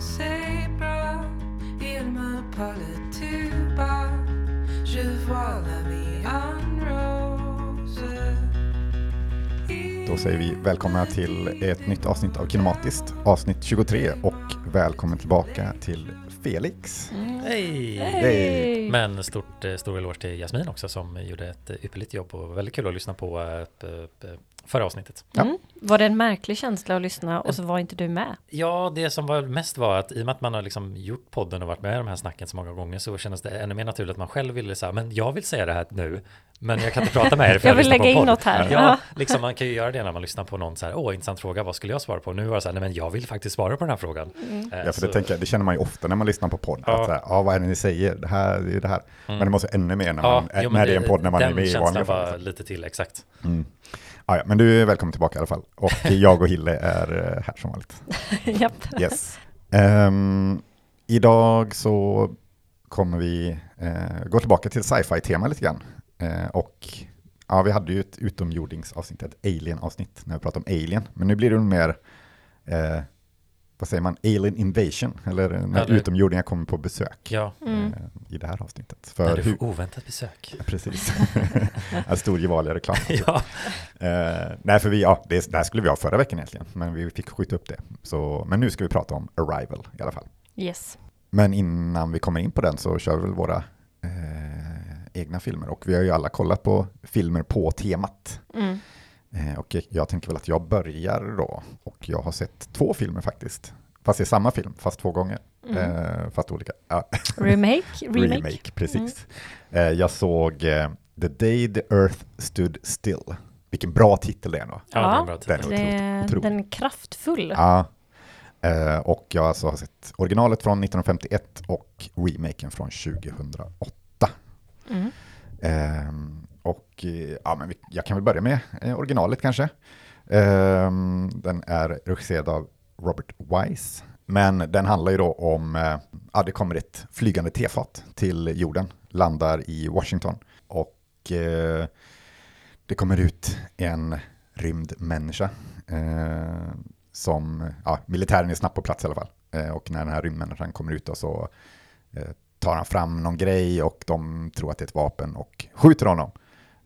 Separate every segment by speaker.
Speaker 1: c'est bras, il me parle tout bas. Je vois la vie en rose.
Speaker 2: Då säger vi välkomna till ett nytt avsnitt av Kinematiskt, avsnitt 23 och välkommen tillbaka till Felix.
Speaker 3: Hej!
Speaker 2: Hej!
Speaker 3: Men stort, eh, stor eloge till Jasmin också som gjorde ett ypperligt jobb och väldigt kul att lyssna på eh, förra avsnittet.
Speaker 2: Ja.
Speaker 4: Mm. Var det en märklig känsla att lyssna och så var inte du med?
Speaker 3: Ja, det som var mest var att i och med att man har liksom gjort podden och varit med i de här snacken så många gånger så kändes det ännu mer naturligt att man själv ville säga, men jag vill säga det här nu, men jag kan inte prata med er för
Speaker 4: Jag vill
Speaker 3: lyssnar på
Speaker 4: lägga in
Speaker 3: podd."
Speaker 4: något här.
Speaker 3: Ja,
Speaker 4: Ja.
Speaker 3: liksom man kan ju göra det när man lyssnar på någon så här, åh, intressant fråga, vad skulle jag svara på? Nu var det så här, nej men jag vill faktiskt svara på den här frågan. Eh,
Speaker 2: Ja, för
Speaker 3: så-
Speaker 2: det, tänker jag, det känner man ju ofta när man lyssnar på podd.
Speaker 3: Ja.
Speaker 2: Att så här, ja, vad är det ni säger? Det här, det är det här. Men det måste ännu mer när,
Speaker 3: Ja,
Speaker 2: man,
Speaker 3: jo, men
Speaker 2: när det är en podd när man är
Speaker 3: den
Speaker 2: med i
Speaker 3: känslan
Speaker 2: vanliga fall.
Speaker 3: var lite till, exakt.
Speaker 2: Mm. Ja, ja, men du är välkommen tillbaka i alla fall. Och jag och Hille är eh, här som vanligt.
Speaker 4: Japp.
Speaker 2: Yes. Ehm, idag så kommer vi eh, gå tillbaka till sci-fi-tema lite grann. Eh, och ja, vi hade ju ett utomjordingsavsnitt, ett alien-avsnitt när vi pratade om alien. Men nu blir det mer, eh, vad säger man, alien invasion, eller när
Speaker 3: Ja, det-
Speaker 2: utomjordingar kommer på besök
Speaker 3: Ja,
Speaker 4: Mm.
Speaker 2: eh, i det här avsnittet.
Speaker 3: när
Speaker 2: För
Speaker 3: du
Speaker 2: hur,
Speaker 3: får oväntat besök.
Speaker 2: precis, en stor gevalia reklam.
Speaker 3: Ja,
Speaker 2: Eh, nej, för vi, ja, det, det här skulle vi ha förra veckan egentligen, men vi fick skjuta upp det. Så, men nu ska vi prata om Arrival i alla fall.
Speaker 4: Yes.
Speaker 2: Men innan vi kommer in på den så kör vi väl våra eh, egna filmer. Och vi har ju alla kollat på filmer på temat.
Speaker 4: Mm.
Speaker 2: Eh, och jag tänker väl att jag börjar då. Och jag har sett två filmer faktiskt. Fast det är samma film, fast två gånger. Eh, fast olika. Ja,
Speaker 4: Remake? Remake?
Speaker 2: remake, precis. Eh, jag såg The Day the Earth Stood Still. Vilken bra titel det är ändå.
Speaker 3: ja, det är en bra
Speaker 2: Den
Speaker 3: titel.
Speaker 2: är otroligt,
Speaker 4: den är kraftfull.
Speaker 2: Ja. Och jag alltså har sett originalet från 1951 och remaken från 2008.
Speaker 4: Mm.
Speaker 2: Och eh, ja, men jag kan väl börja med eh, originalet kanske. Ehm, den är regisserad av Robert Wise. Men den handlar ju då om, eh, ja det kommer ett flygande tefat till jorden, landar i Washington. Och det kommer ut en rymdmänniska som, ja, militären är snabbt på plats i alla fall. Och när den här rymdmänniskan kommer ut då så tar han fram någon grej och de tror att det är ett vapen och skjuter honom.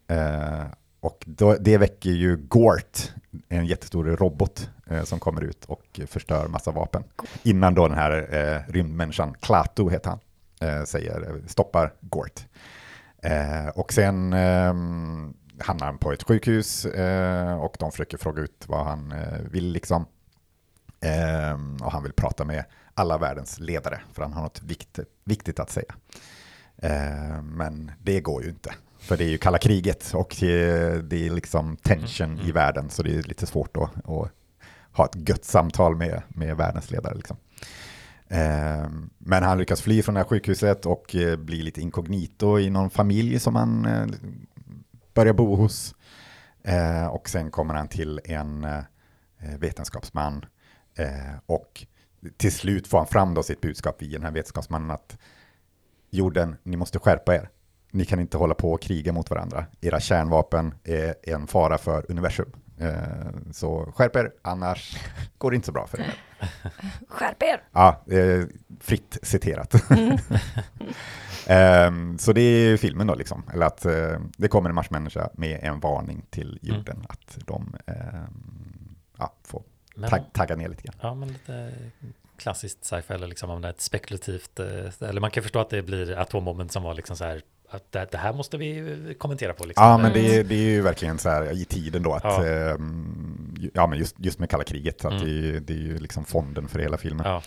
Speaker 2: Eh, och då, det väcker ju Gort, en jättestor robot eh, som kommer ut och förstör massa vapen. Innan då den här eh, rymdmänniskan, Klato heter han, eh, säger stoppar Gort. Eh, och sen eh, hamnar han på ett sjukhus eh, och de försöker fråga ut vad han eh, vill liksom. Eh, och han vill prata med alla världens ledare för han har något viktigt, viktigt att säga. Eh, men det går ju inte. För det är ju kalla kriget och det är liksom tension i världen så det är lite svårt att, att ha ett gött samtal med, med världens ledare. Liksom. Eh, Men han lyckas fly från det här sjukhuset och eh, blir lite inkognito i någon familj som han eh, börjar bo hos. Eh, Och sen kommer han till en eh, vetenskapsman eh, och till slut får han fram då sitt budskap via den här vetenskapsmannen att jorden, ni måste skärpa er. Ni kan inte hålla på och kriga mot varandra. Era kärnvapen är en fara för universum. Eh, Så skärp er, annars går det inte så bra för er.
Speaker 4: Skärp er!
Speaker 2: Ja, fritt citerat. Ehm, så det är filmen då liksom, eller att eh, det kommer en marsmänniska med en varning till jorden att de ehm, ja, får tag, tagga ner lite grann.
Speaker 3: Ja, men lite klassiskt sci-fi eller liksom om det är ett spekulativt, eh, eller man kan förstå att det blir atombomben som var liksom så här, att det, det här måste vi kommentera på liksom.
Speaker 2: Ja, men det, är- det är ju verkligen så här i tiden då att,
Speaker 3: Ja.
Speaker 2: ju- ja men just, just med kalla kriget, att
Speaker 3: Mm.
Speaker 2: det, är ju- det är ju liksom fonden för hela filmen.
Speaker 3: Ja,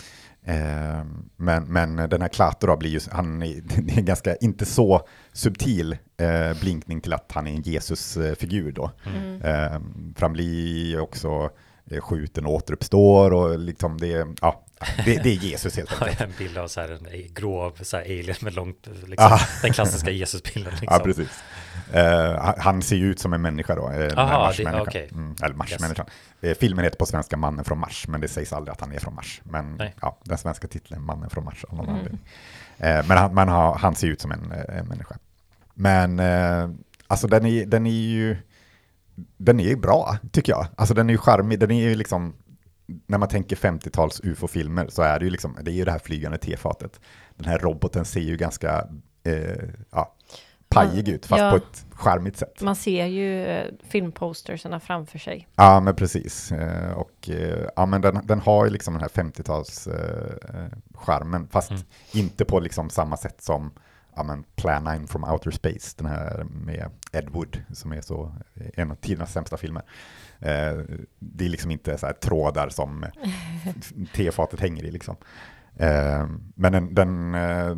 Speaker 2: men, men den här Klato då blir ju, han är, det är ganska, inte så subtil eh, blinkning till att han är en Jesus-figur då.
Speaker 4: Mm.
Speaker 2: Ehm, för han blir också eh, skjuten och återuppstår och liksom det, ja, det, det är Jesus helt enkelt.
Speaker 3: jag en bild av så här en grå så här alien med långt, liksom,
Speaker 2: Ah.
Speaker 3: den klassiska Jesusbilden liksom.
Speaker 2: Ja, precis. Eh, han- ser ju ut som en människa då, eh, den här
Speaker 3: Aha,
Speaker 2: Marsmänniskan.
Speaker 3: okej.
Speaker 2: mm, eller Marsmänniskan. Eh, filmen heter på svenska Mannen från Mars, men det sägs aldrig att han är från Mars. Men
Speaker 3: Nej.
Speaker 2: ja, den svenska titeln Mannen från Mars av någon
Speaker 4: Mm.
Speaker 2: anledning. Eh, men han, man har, han ser ut som en, eh, en människa. Men eh, alltså den är, den är ju den är ju bra, tycker jag. Alltså den är ju charmig, den är ju liksom när man tänker 50-tals ufo-filmer så är det ju liksom, det är ju det här flygande tefatet. Den här roboten ser ju ganska, eh, ja, pajig ut, fast
Speaker 4: Ja.
Speaker 2: på ett charmigt sätt.
Speaker 4: Man ser ju eh, filmpostersarna framför sig.
Speaker 2: Ja, men precis. Eh, och eh, ja, men den, den har ju liksom den här 50-tals eh, charmen, fast
Speaker 3: Mm.
Speaker 2: inte på liksom samma sätt som ja, men Plan 9 from Outer Space, den här med Ed Wood, som är så en av tidernas sämsta filmer. Eh, det är liksom inte så här trådar som tefatet hänger i liksom. Eh, men den, den, eh,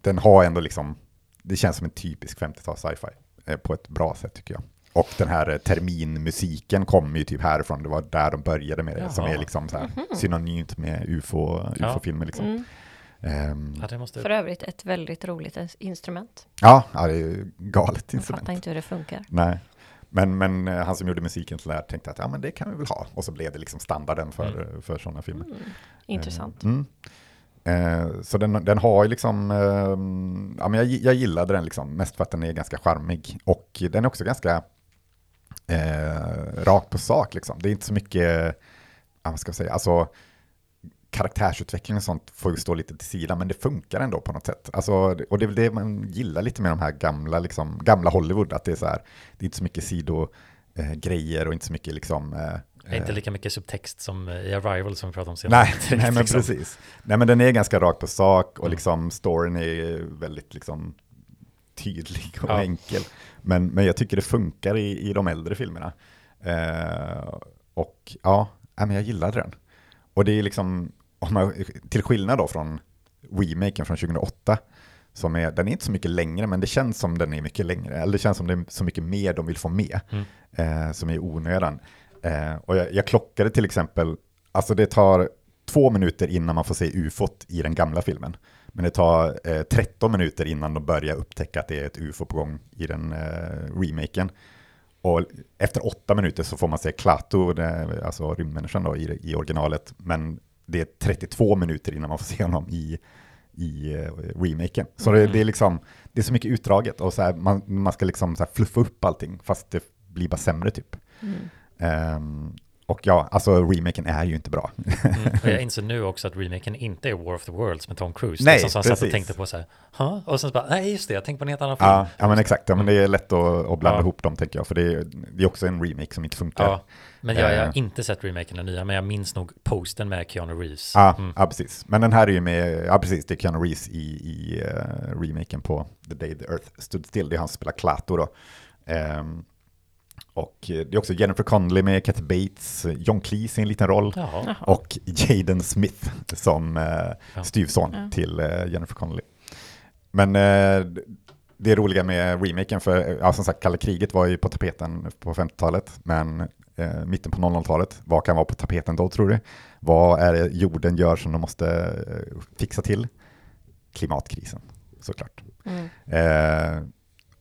Speaker 2: den har ändå liksom, det känns som en typisk 50-tals sci-fi eh, på ett bra sätt tycker jag. Och den här terminmusiken kommer ju typ härifrån, det var där de började med det, som
Speaker 3: Jaha.
Speaker 2: är liksom så här synonymt med ufo,
Speaker 3: Ja.
Speaker 2: ufo-filmer liksom.
Speaker 4: Mm.
Speaker 2: Ehm,
Speaker 3: Ja, måste...
Speaker 4: För övrigt ett väldigt roligt ins- instrument.
Speaker 2: ja, ja, det är ju galet
Speaker 4: Jag
Speaker 2: instrument.
Speaker 4: fattar inte hur det funkar.
Speaker 2: Nej. Men, men eh, han som gjorde musiken till det här tänkte att ja, men det kan vi väl ha. Och så blev det liksom standarden för, för sådana filmer.
Speaker 4: Mm. Intressant.
Speaker 2: Mm. Eh, så den, den har ju liksom, eh, ja men jag, jag gillade den liksom, mest för att den är ganska charmig. Och den är också ganska eh, rakt på sak liksom. Det är inte så mycket, ja, vad ska jag säga, alltså karaktärsutveckling och sånt får ju stå lite till sidan, men det funkar ändå på något sätt. Alltså, och det är väl det man gillar lite med de här gamla, liksom, gamla Hollywood, att det är så här, det är inte så mycket sidogrejer eh, och inte så mycket liksom... Eh,
Speaker 3: inte
Speaker 2: eh,
Speaker 3: lika mycket subtext som eh, i Arrival som vi pratade om senare.
Speaker 2: Nej,
Speaker 3: Direkt,
Speaker 2: nej men
Speaker 3: liksom.
Speaker 2: precis. Nej men den är ganska rakt på sak och
Speaker 3: Mm.
Speaker 2: liksom storyn är väldigt liksom tydlig och
Speaker 3: Ja.
Speaker 2: enkel. Men, men jag tycker det funkar i, i de äldre filmerna. Eh, och ja, men jag gillade den. Och det är liksom, om man, till skillnad då från remaken från 2008, som är, den är inte så mycket längre, men det känns som den är mycket längre. Eller det känns som det är så mycket mer de vill få med,
Speaker 3: Mm.
Speaker 2: eh, som är onödan. Eh, och jag, jag klockade till exempel, alltså det tar två minuter innan man får se ufot i den gamla filmen. Men det tar eh, 13 minuter innan de börjar upptäcka att det är ett ufo på gång i den eh, remaken. Och efter åtta minuter så får man se det- alltså rymdmänniskan då, i, i originalet. Men det är 32 minuter innan man får se honom i, i eh, remaken. Så det, det är liksom, det är så mycket utdraget och så här, man, man ska liksom så fluffa upp allting, fast det blir bara sämre typ.
Speaker 4: Mm.
Speaker 2: Ehm, och ja, alltså remaken är ju inte bra.
Speaker 3: Mm. Jag inser nu också att remaken inte är War of the Worlds med Tom Cruise.
Speaker 2: Nej,
Speaker 3: är som han satt och
Speaker 2: precis.
Speaker 3: tänkte på så här, "Ha?" och sen så bara, nej just det, jag tänkte på en helt annan film.
Speaker 2: Ja, ja men exakt, ja, men det är lätt att, att blanda
Speaker 3: Ja.
Speaker 2: ihop dem tänker jag, för det är, det är också en remake som inte funkar.
Speaker 3: Ja, men jag, jag
Speaker 2: Eh.
Speaker 3: har inte sett remaken den nya, men jag minns nog posten med Keanu Reeves.
Speaker 2: Ja,
Speaker 3: Mm.
Speaker 2: ja, precis. Men den här är ju med, ja precis, det är Keanu Reeves i, i uh, remaken på The Day the Earth Stood Still, det är han som spelar Klaatu då. Ehm, och eh, det är också Jennifer Connelly med Kathy Bates, John Cleese i en liten roll,
Speaker 3: Jaha.
Speaker 2: Och Jaden Smith som
Speaker 3: Ja.
Speaker 2: styvson
Speaker 4: Ja.
Speaker 2: till eh, Jennifer Connelly. Men eh, det roliga med remaken, för eh, ja, som sagt, kalla kriget var ju på tapeten på 50-talet, men eh, mitten på 00-talet, vad kan vara på tapeten då tror du? Vad är det jorden gör som de måste eh, fixa till? Klimatkrisen, såklart.
Speaker 4: Mm.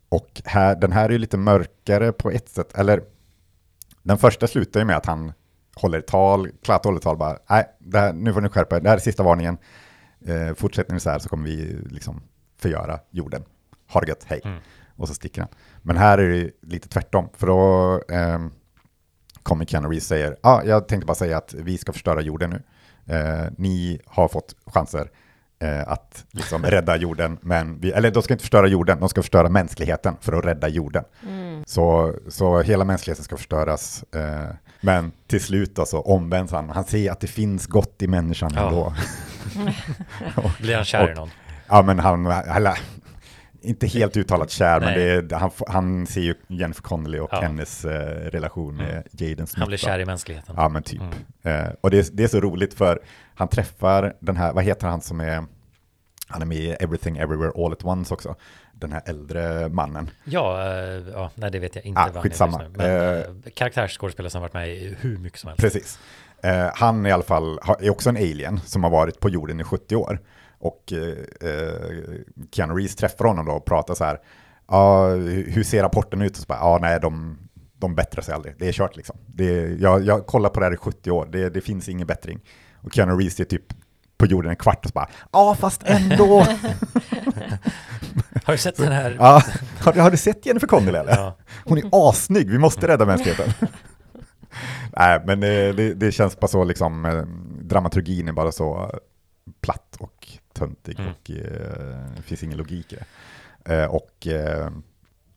Speaker 2: Och här, den här är ju lite mörkare på ett sätt, eller den första slutar ju med att han håller tal, Klaatu håller tal bara, nej, här, nu får ni skärpa er, det här är sista varningen, eh, fortsätter ni så här så kommer vi liksom förgöra jorden. Ha det gött, hej.
Speaker 3: Mm.
Speaker 2: Och så sticker han. Men här är det lite tvärtom, för då eh, kommer Keanu Reeves och säger, ja, ah, jag tänkte bara säga att vi ska förstöra jorden nu. Eh, ni har fått chanser att liksom rädda jorden, men vi, eller de ska inte förstöra jorden, de ska förstöra mänskligheten för att rädda jorden.
Speaker 4: Mm.
Speaker 2: Så, så hela mänskligheten ska förstöras. Eh, men till slut då så omvänds han. Han ser att det finns gott i människan
Speaker 3: Ja.
Speaker 2: ändå.
Speaker 3: Blir han kär i
Speaker 2: Och-
Speaker 3: någon?
Speaker 2: Ja, men han, eller, inte helt uttalat kär, men
Speaker 3: Nej.
Speaker 2: det är, han, han ser ju Jennifer Connelly och
Speaker 3: Ja.
Speaker 2: hennes eh, relation med Jaden Smith.
Speaker 3: Han blir kär i mänskligheten.
Speaker 2: Ja, men typ.
Speaker 3: Mm.
Speaker 2: Eh, och det, är- det är så roligt för han träffar den här, vad heter han som är, han är med i Everything Everywhere All At Once också, den här äldre mannen.
Speaker 3: Ja, eh, ja, nej det vet jag inte
Speaker 2: Ah,
Speaker 3: vad han
Speaker 2: skitsamma.
Speaker 3: är just nu. Men
Speaker 2: eh,
Speaker 3: karaktärsskådespelare som har varit med i hur mycket som helst.
Speaker 2: Precis. Eh, han i alla fall är också en alien som har varit på jorden i 70 år. Och eh, Keanu Reeves träffar honom då och pratar så här, ja, hur ser rapporten ut? Och så bara, ja, nej, de, de bättrar sig aldrig. Det är kört liksom. Det är, jag, jag kollar på det här i 70 år, det, det finns ingen bättring. Och Keanu Reeves är typ på jorden en kvart och så bara, ja, fast ändå.
Speaker 3: Har du sett den här?
Speaker 2: ja, har, du- har du sett Jennifer Connelly eller?
Speaker 3: Ja.
Speaker 2: Hon är assnygg, vi måste rädda mänskligheten. Nej, men det, det, det känns bara så liksom, eh, dramaturgin är bara så platt och töntig
Speaker 3: Mm.
Speaker 2: och eh, det finns ingen logik i det. Eh, och eh,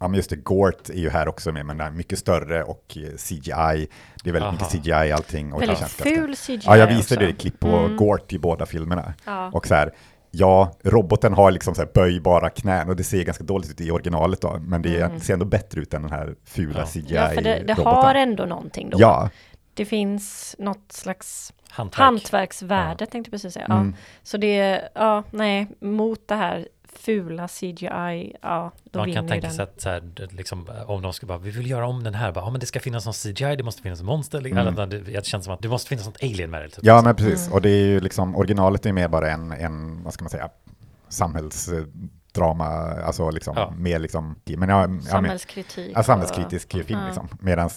Speaker 2: ja, men just det, Gort är ju här också med, men den är mycket större och eh, CGI. Det är väldigt
Speaker 3: Aha.
Speaker 2: mycket CGI allting. Och det
Speaker 4: Väldigt
Speaker 2: känns ganska-
Speaker 4: ful CGI
Speaker 2: Ja, jag visade
Speaker 4: också.
Speaker 2: det i klipp på
Speaker 4: Mm.
Speaker 2: Gort i båda filmerna.
Speaker 4: Ja.
Speaker 2: Och så här, ja, roboten har liksom så här böjbara knän och det ser ganska dåligt ut i originalet då, men det
Speaker 4: Mm.
Speaker 2: ser ändå bättre ut än den här fula
Speaker 3: Ja.
Speaker 2: CGI-roboten.
Speaker 4: ja, för det, det har ändå någonting då.
Speaker 2: Ja,
Speaker 4: Det finns något slags
Speaker 3: Hantverk.
Speaker 4: hantverksvärde tänkte jag precis säga. Ja.
Speaker 2: mm.
Speaker 4: Så det, ja, nej, mot det här fula CGI, ja, då
Speaker 3: Man
Speaker 4: vinner
Speaker 3: kan tänka
Speaker 4: den.
Speaker 3: sig att så här, liksom, om de ska bara, vi vill göra om den här, bara, ja men det ska finnas någon CGI, det måste finnas en monster,
Speaker 2: Mm.
Speaker 3: eller, det, det känns som att det måste finnas något alien med det. Typ.
Speaker 2: ja men precis.
Speaker 4: Mm.
Speaker 2: Och det är ju liksom, originalet är mer bara en, en vad ska man säga, samhällsdrama, alltså liksom
Speaker 3: Ja.
Speaker 2: mer liksom, men men,
Speaker 4: Samhällskritik.
Speaker 2: ja, samhällskritisk
Speaker 3: Mm.
Speaker 2: film
Speaker 4: Ja.
Speaker 2: liksom. Medan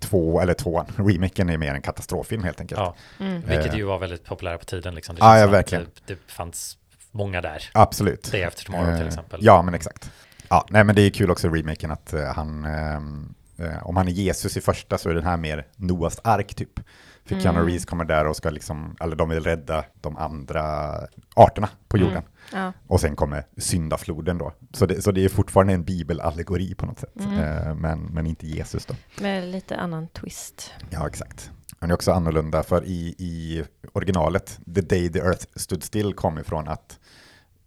Speaker 2: två, eller tvåan, remaken är mer en katastroffilm helt enkelt.
Speaker 3: Ja,
Speaker 4: och, mm.
Speaker 3: vilket
Speaker 2: Eh.
Speaker 3: ju var väldigt populära på tiden. Liksom. Det
Speaker 2: Ja, ja, verkligen.
Speaker 3: Det, det fanns många där.
Speaker 2: Absolut.
Speaker 3: Day After Tomorrow till
Speaker 2: Eh,
Speaker 3: exempel.
Speaker 2: Ja, men exakt. Ja, nej, men det är kul också i remaken att eh, han, ehm, eh, om han är Jesus i första så är den här mer Noas ark typ. För
Speaker 4: Mm.
Speaker 2: Keanu Reeves kommer där och ska liksom, eller de vill rädda de andra arterna på
Speaker 4: Mm.
Speaker 2: jorden.
Speaker 4: ja.
Speaker 2: Och sen kommer syndafloden då. Så det, så det är fortfarande en bibelallegori på något sätt.
Speaker 4: Mm.
Speaker 2: Eh, men, men inte Jesus då.
Speaker 4: Med lite annan twist.
Speaker 2: Ja, exakt. Det är också annorlunda, för i, i originalet, The Day the Earth Stood Still kom ifrån att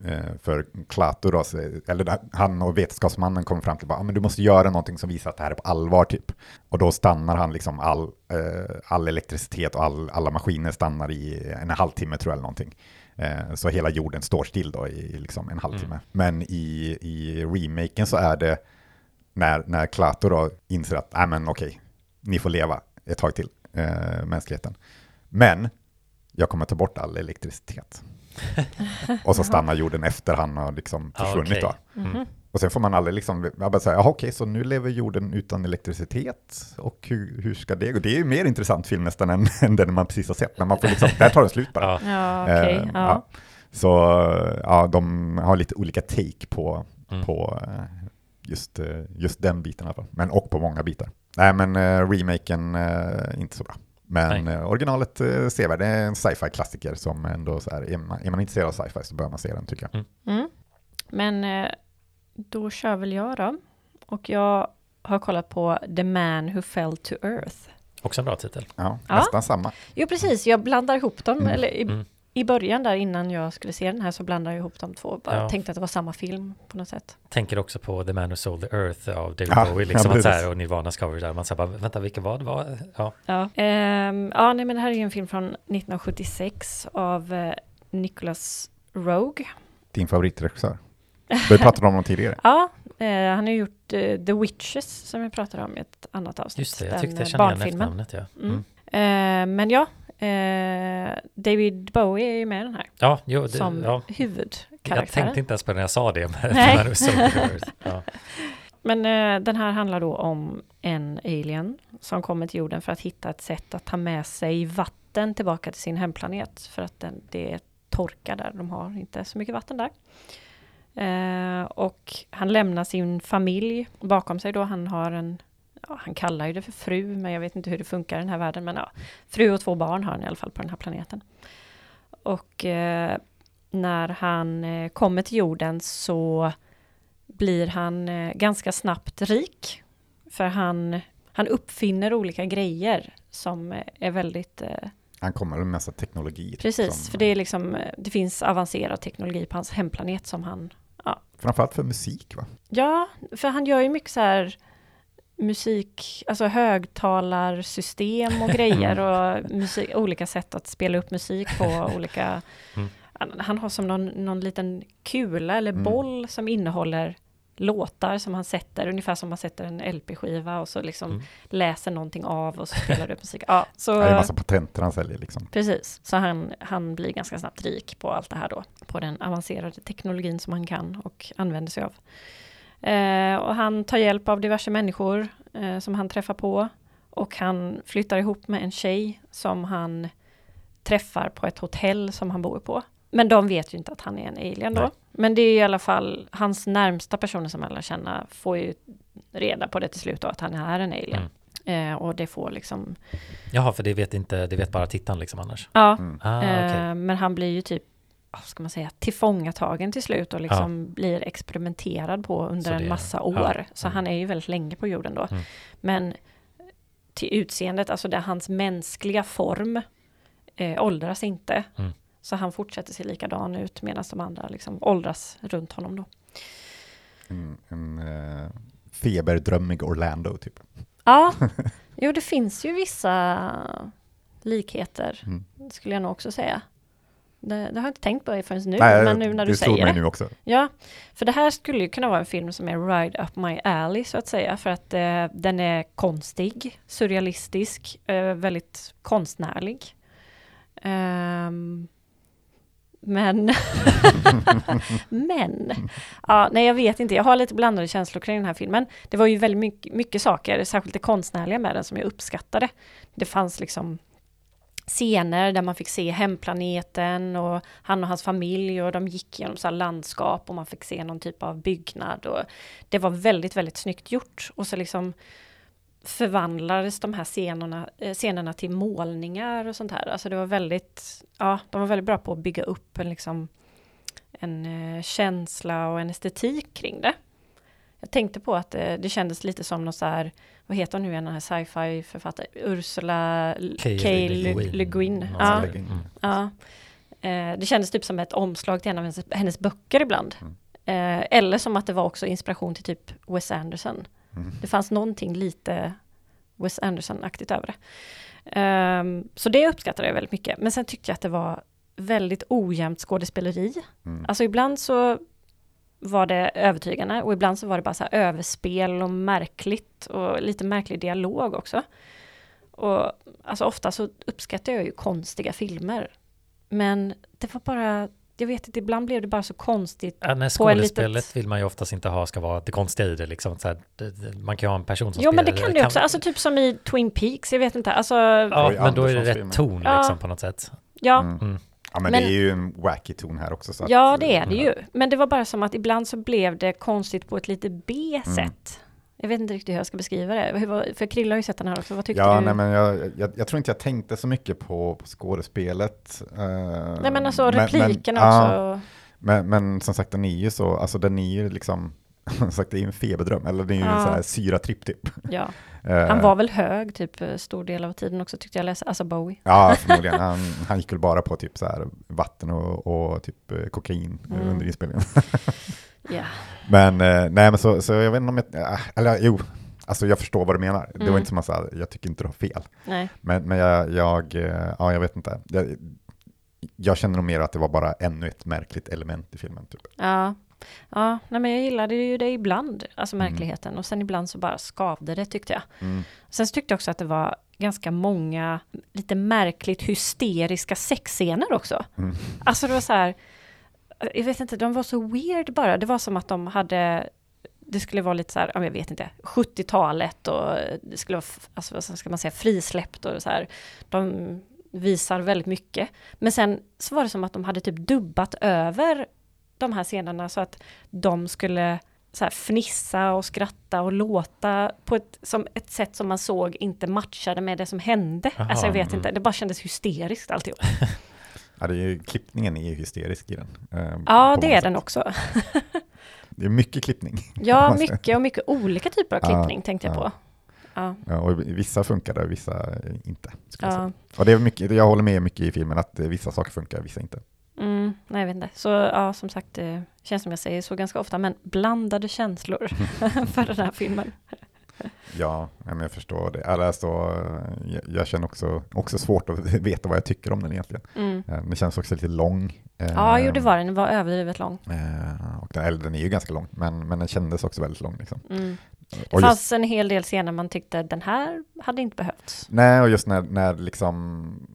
Speaker 2: eh, för Klato då, eller han och vetenskapsmannen kom fram till att men du måste göra någonting som visar att det här är på allvar typ. Och då stannar han liksom all, eh, all elektricitet och all, alla maskiner stannar i en halvtimme tror jag eller någonting. Eh, så hela jorden står still då i liksom en halvtimme. Men i, i remaken så är det när, när Klato då inser att, nej men okej, ni får leva ett tag till, eh, mänskligheten. Men jag kommer ta bort all elektricitet. och så stannar jorden efter han har liksom försvunnit
Speaker 3: okej.
Speaker 2: då.
Speaker 3: Mm.
Speaker 2: Och sen får man aldrig liksom, jag bara säga, okej, så nu lever jorden utan elektricitet och hur, hur ska det gå? Det är ju mer intressant film nästan än, än den man precis har sett, men man får liksom, där tar det slut bara.
Speaker 3: Ja,
Speaker 4: okej.
Speaker 2: Eh,
Speaker 4: ja.
Speaker 2: Så ja, de har lite olika take på,
Speaker 3: Mm.
Speaker 2: på eh, just, eh, just den biten i alla fall. Men och på många bitar. Nej men eh, remaken eh, inte så bra. Men
Speaker 3: Nej.
Speaker 2: eh, originalet eh, sevärd, det är en sci-fi klassiker som ändå så här, är man, är man intresserad av sci-fi så bör man se den tycker jag.
Speaker 4: Mm. Men eh, då kör väl jag då. Och jag har kollat på The Man Who Fell to Earth.
Speaker 3: också en bra titel.
Speaker 2: Ja,
Speaker 4: Ja.
Speaker 2: nästan samma.
Speaker 4: Jo, precis. Jag blandar ihop dem.
Speaker 2: Mm.
Speaker 4: Eller i,
Speaker 3: Mm.
Speaker 4: I början där innan jag skulle se den här så blandade jag ihop de två. Bara
Speaker 3: Ja.
Speaker 4: tänkte att det var samma film på något sätt.
Speaker 3: Tänker också på The Man Who Sold the Earth av David
Speaker 2: Ja,
Speaker 3: Bowie,
Speaker 2: ja,
Speaker 3: liksom att så här, och Nirvanas cover där, man säger bara, vänta, vilka var det? Var? Ja,
Speaker 4: Ja, ehm, ja nej, men det här är ju en film från 1976 av eh, Nicholas Rogue.
Speaker 2: Din favoritregissör. Vi pratat om honom tidigare.
Speaker 4: Ja, eh, han har gjort eh, The Witches som vi pratade om i ett annat avsnitt.
Speaker 3: just det, jag
Speaker 4: Den,
Speaker 3: tyckte jag kände igen efternamnet. Ja.
Speaker 4: Mm.
Speaker 3: Mm.
Speaker 4: Eh, men ja, eh, David Bowie är ju med i den här
Speaker 3: ja, jo, det,
Speaker 4: som
Speaker 3: ja.
Speaker 4: huvudkaraktär.
Speaker 3: Jag tänkte inte ens på det när jag sa det, men
Speaker 4: Nej.
Speaker 3: Ja.
Speaker 4: Men eh, den här handlar då om en alien som kommer till jorden för att hitta ett sätt att ta med sig vatten tillbaka till sin hemplanet. För att den, det är torka där, de har inte så mycket vatten där. Eh, och han lämnar sin familj bakom sig då. Han har en, ja, han kallar ju det för fru, men jag vet inte hur det funkar i den här världen. Men ja, fru och två barn har han i alla fall på den här planeten. Och eh, när han eh, kommer till jorden så blir han eh, ganska snabbt rik. För han, han uppfinner olika grejer som eh, är väldigt... Eh,
Speaker 2: Han kommer med en massa teknologi.
Speaker 4: precis,
Speaker 2: som-
Speaker 4: för det är liksom, eh, det finns avancerad teknologi på hans hemplanet som han...
Speaker 2: Framförallt för musik va?
Speaker 4: Ja, för han gör ju mycket så här musik, alltså högtalarsystem och grejer och musik, olika sätt att spela upp musik på, olika...
Speaker 3: Mm.
Speaker 4: Han, han har som någon, någon liten kula eller
Speaker 2: Mm.
Speaker 4: boll som innehåller låtar som han sätter, ungefär som man sätter en LP-skiva och så liksom
Speaker 3: Mm.
Speaker 4: läser någonting av och så spelar upp musik. Ja, så,
Speaker 2: Det är en massa patenter han säljer liksom.
Speaker 4: Precis, så han, han blir ganska snabbt rik på allt det här då, på den avancerade teknologin som han kan och använder sig av. Eh, och han tar hjälp av diverse människor eh, som han träffar på och han flyttar ihop med en tjej som han träffar på ett hotell som han bor på. Men de vet ju inte att han är en alien då.
Speaker 3: Nej.
Speaker 4: Men det är i alla fall hans närmsta personer som han lär känna får ju reda på det till slut då, att han är en alien.
Speaker 3: Mm.
Speaker 4: Eh, och det får liksom,
Speaker 3: Jaha, för det vet inte, det vet bara tittaren liksom annars.
Speaker 4: ja,
Speaker 2: Mm.
Speaker 3: Ah, okej.
Speaker 4: eh, men han blir ju typ, ska man säga, tillfångatagen till slut och liksom blir experimenterad på under en massa
Speaker 3: ja,
Speaker 4: år. Så
Speaker 3: mm.
Speaker 4: han är ju väldigt länge på jorden då.
Speaker 3: Mm.
Speaker 4: Men till utseendet, alltså det hans mänskliga form eh, åldras inte.
Speaker 3: Mm.
Speaker 4: Så han fortsätter se likadan ut medan de andra liksom åldras runt honom då.
Speaker 2: En, en eh, feberdrömmig Orlando typ.
Speaker 4: Ja, jo det finns ju vissa likheter,
Speaker 2: Mm.
Speaker 4: skulle jag nog också säga. Det, det har jag inte tänkt på förrän nu,
Speaker 2: Nej,
Speaker 4: men nu när du säger det.
Speaker 2: nu också.
Speaker 4: Ja, för det här skulle ju kunna vara en film som är right up my alley så att säga, för att eh, den är konstig, surrealistisk, eh, väldigt konstnärlig. Ehm, men, men, ja, nej jag vet inte, jag har lite blandade känslor kring den här filmen. Det var ju väldigt mycket, mycket saker, särskilt det konstnärliga med den som jag uppskattade. Det fanns liksom scener där man fick se hemplaneten och han och hans familj och de gick genom så här landskap och man fick se någon typ av byggnad och det var väldigt, väldigt snyggt gjort och så liksom förvandlades de här scenerna, eh, scenerna till målningar och sånt här. Alltså det var väldigt, ja, de var väldigt bra på att bygga upp en liksom en eh, känsla och en estetik kring det. Jag tänkte på att det, det kändes lite som någon så här, vad heter hon nu igen, den här sci-fi författare, Ursula
Speaker 3: K. Le Guin.
Speaker 4: Ja, ja. Det kändes typ som ett omslag till en av hennes, hennes böcker ibland.
Speaker 2: Mm.
Speaker 4: Eh, eller som att det var också inspiration till typ Wes Anderson.
Speaker 2: Mm.
Speaker 4: Det fanns någonting lite Wes Anderson-aktigt över det. Ehm, så det uppskattade jag väldigt mycket. Men sen tyckte jag att det var väldigt ojämnt skådespeleri.
Speaker 2: Mm.
Speaker 4: Alltså ibland så var det övertygande och ibland så var det bara så här överspel och märkligt och lite märklig dialog också. Och alltså ofta så uppskattar jag ju konstiga filmer. Men det var bara, jag vet inte, ibland blev det bara så konstigt.
Speaker 3: Ja, när
Speaker 4: på en
Speaker 3: skådespelet
Speaker 4: litet-
Speaker 3: vill man ju oftast inte ha ska vara det konstiga i det liksom. Så här, man kan ju ha en person som
Speaker 4: Jo men det
Speaker 3: spelar
Speaker 4: kan det också, alltså typ som i Twin Peaks, jag vet inte, alltså
Speaker 3: Ja, men då är det rätt ton
Speaker 4: Ja.
Speaker 3: liksom på något sätt.
Speaker 4: ja,
Speaker 2: Mm.
Speaker 3: Mm.
Speaker 2: Ja, men,
Speaker 4: Men-
Speaker 2: det är ju en wacky ton här också. Så att,
Speaker 4: Ja, det är det
Speaker 2: mm.
Speaker 4: ju. Men det var bara som att ibland så blev det konstigt på ett lite B-sätt.
Speaker 2: Mm.
Speaker 4: Jag vet inte riktigt hur jag ska beskriva det. Hur För Krilla har ju sett den här också. Vad tyckte
Speaker 2: Ja,
Speaker 4: du?
Speaker 2: nej, men jag, jag, jag tror inte jag tänkte så mycket på, på skådespelet. eh,
Speaker 4: nej men alltså replikerna
Speaker 2: ja,
Speaker 4: också.
Speaker 2: Men, men som sagt, den är ju så, alltså den är ju liksom, som sagt, det är ju en feberdröm, eller det är ju en
Speaker 4: Ja.
Speaker 2: sån här syratripp typ.
Speaker 4: Ja.
Speaker 2: Eh,
Speaker 4: Han var väl hög typ eh, stor del av tiden också tyckte jag läste. Alltså Bowie.
Speaker 2: Ja, förmodligen. Han, han gick väl bara på typ så här vatten och, och typ eh, kokain
Speaker 4: Mm.
Speaker 2: under inspelningen.
Speaker 4: Ja.
Speaker 2: Men nej, men så, så jag vet inte om jag, eller jo, alltså jag förstår vad du menar. Det var
Speaker 4: Mm.
Speaker 2: inte som att säga, jag tycker inte du har fel.
Speaker 4: Nej.
Speaker 2: Men, men jag, jag, ja, jag vet inte. Jag, jag känner nog mer att det var bara ännu ett märkligt element i filmen. Typ.
Speaker 4: Ja. Ja, nej men jag gillade ju det ibland, alltså
Speaker 2: Mm.
Speaker 4: märkligheten. Och sen ibland så bara skavde det tyckte jag.
Speaker 2: Mm.
Speaker 4: Sen så tyckte jag också att det var ganska många lite märkligt hysteriska sexscener också.
Speaker 2: Mm.
Speaker 4: Alltså det var så här, jag vet inte, de var så weird bara. Det var som att de hade, det skulle vara lite så här, ja, jag vet inte, 70-talet och det skulle vara, alltså vad ska man säga, frisläppt och så här. De visar väldigt mycket. Men sen så var det som att de hade typ dubbat över de här scenerna så att de skulle så här fnissa och skratta och låta på ett, som ett sätt som man såg inte matchade med det som hände.
Speaker 3: Jaha,
Speaker 4: alltså jag vet
Speaker 3: mm.
Speaker 4: inte, det bara kändes hysteriskt alltihop.
Speaker 2: Ja, det är ju, klippningen är ju hysterisk i den. eh,
Speaker 4: Ja, det är den också.
Speaker 2: Det är mycket klippning.
Speaker 4: Ja, mycket och mycket olika typer av
Speaker 2: Ja,
Speaker 4: klippning tänkte jag
Speaker 2: ja.
Speaker 4: på. Ja,
Speaker 2: Ja, och vissa funkar och vissa inte. Skulle jag, säga.
Speaker 4: ja.
Speaker 2: Och det är mycket, jag håller med mycket i filmen att vissa saker funkar, vissa inte.
Speaker 4: Mm, nej, jag vet inte. Så ja, som sagt, det känns som jag säger så ganska ofta, men blandade känslor för den här filmen.
Speaker 2: Ja, men jag förstår det. Eller så, eh, jag, jag känner också, också svårt att veta vad jag tycker om den egentligen.
Speaker 4: Mm.
Speaker 2: Eh, Den känns också lite lång. Eh,
Speaker 4: Ja, jo, det var den. Den var överdrivet lång.
Speaker 2: eh, Och den, eller den är ju ganska lång, men, men den kändes också väldigt lång. Liksom.
Speaker 4: Mm. Det
Speaker 2: Och just,
Speaker 4: fanns en hel del scener man tyckte den här hade inte behövts.
Speaker 2: nej, och just när, när liksom,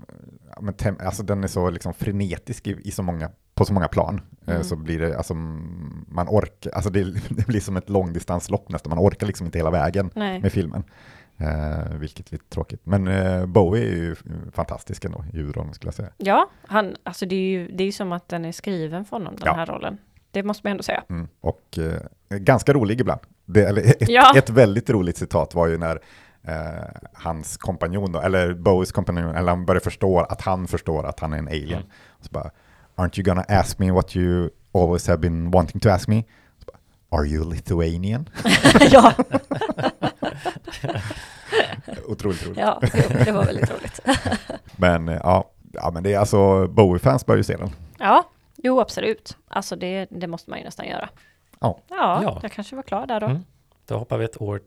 Speaker 2: men tem, alltså den är så liksom frenetisk i, i så många, på så många plan, eh,
Speaker 4: Mm.
Speaker 2: så blir det, alltså man orkar, alltså det, det blir som ett långdistanslopp nästan, man orkar liksom inte hela vägen
Speaker 4: Nej.
Speaker 2: med filmen. Eh, vilket är lite tråkigt. Men eh, Bowie är ju fantastisk ändå i huvudrollen skulle jag säga.
Speaker 4: Ja, han, alltså det är ju det är som att den är skriven för honom, den
Speaker 2: Ja.
Speaker 4: här rollen. Det måste man ändå säga.
Speaker 2: Mm. Och eh, ganska rolig ibland. Det, eller ett,
Speaker 4: Ja.
Speaker 2: ett väldigt roligt citat var ju när eh, hans kompanjon, då, eller Bowies kompanjon, eller han börjar förstå att han förstår att han är en alien.
Speaker 3: Mm.
Speaker 2: Så bara, aren't you gonna ask me what you always have been wanting to ask me? Så bara, Are you Lithuanian?
Speaker 4: ja,
Speaker 2: Otroligt roligt.
Speaker 4: ja, det var väldigt roligt.
Speaker 2: Men eh, ja, ja, men det är alltså Bowie-fans bör ju se den.
Speaker 4: Ja, jo absolut. Alltså det, det måste man ju nästan göra.
Speaker 2: Ja.
Speaker 4: Ja,
Speaker 3: Ja.
Speaker 4: jag kanske var klar där då.
Speaker 3: Mm. Då hoppar vi ett år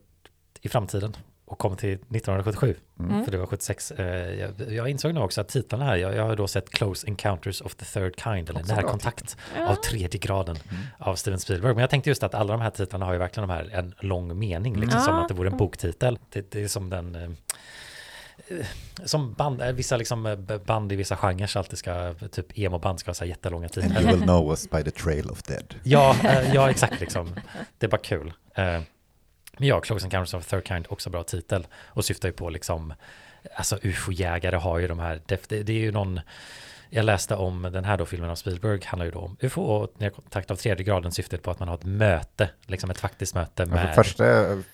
Speaker 3: i framtiden och kommer till 1977.
Speaker 4: Mm.
Speaker 3: För det var 76. Eh, Jag, jag insåg nu också att titlarna här, jag, jag har då sett Close Encounters of the Third Kind, eller Närkontakt
Speaker 4: Ja.
Speaker 3: av tredje graden av Steven Spielberg. Men jag tänkte just att alla de här titlarna har ju verkligen de här en lång mening, liksom
Speaker 4: Mm.
Speaker 3: som
Speaker 4: Ja.
Speaker 3: att det vore en boktitel. Det, det är som den eh, som band, eh, vissa liksom band i vissa genrer alltid ska, typ emo-band ska ha så här jättelånga
Speaker 2: And
Speaker 3: titlar.
Speaker 2: you will know us by the trail of dead.
Speaker 3: Ja, ja exakt liksom. Det är bara kul. Men ja, Close Encounters of the Third Kind, också bra titel. Och syftar ju på liksom, alltså ufo-jägare har ju de här, det, det är ju någon, jag läste om den här då filmen av Spielberg, handlar ju då om ufo och närkontakt av tredje graden syftet på att man har ett möte, liksom ett faktiskt möte med,
Speaker 2: för första,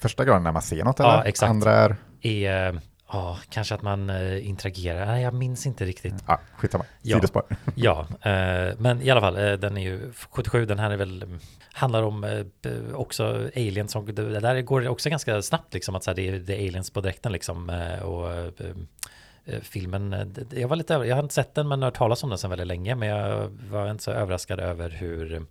Speaker 2: första graden när man ser något
Speaker 3: Ja,
Speaker 2: eller?
Speaker 3: exakt.
Speaker 2: Andra är,
Speaker 3: är, eh, ja, kanske att man eh, interagerar, nej jag minns inte riktigt.
Speaker 2: ja, skitsamma,
Speaker 3: Ja.
Speaker 2: sidospår.
Speaker 3: Ja, eh, men i alla fall, eh, den är ju 77, den här är väl, mm, handlar om eh, också aliens, som, det där går det också ganska snabbt liksom, att så här, det, är, det är aliens på dräkten liksom, eh, och eh, filmen, jag var lite, över- jag har inte sett den men har hört talas om den sedan väldigt länge, men jag var inte så överraskad över hur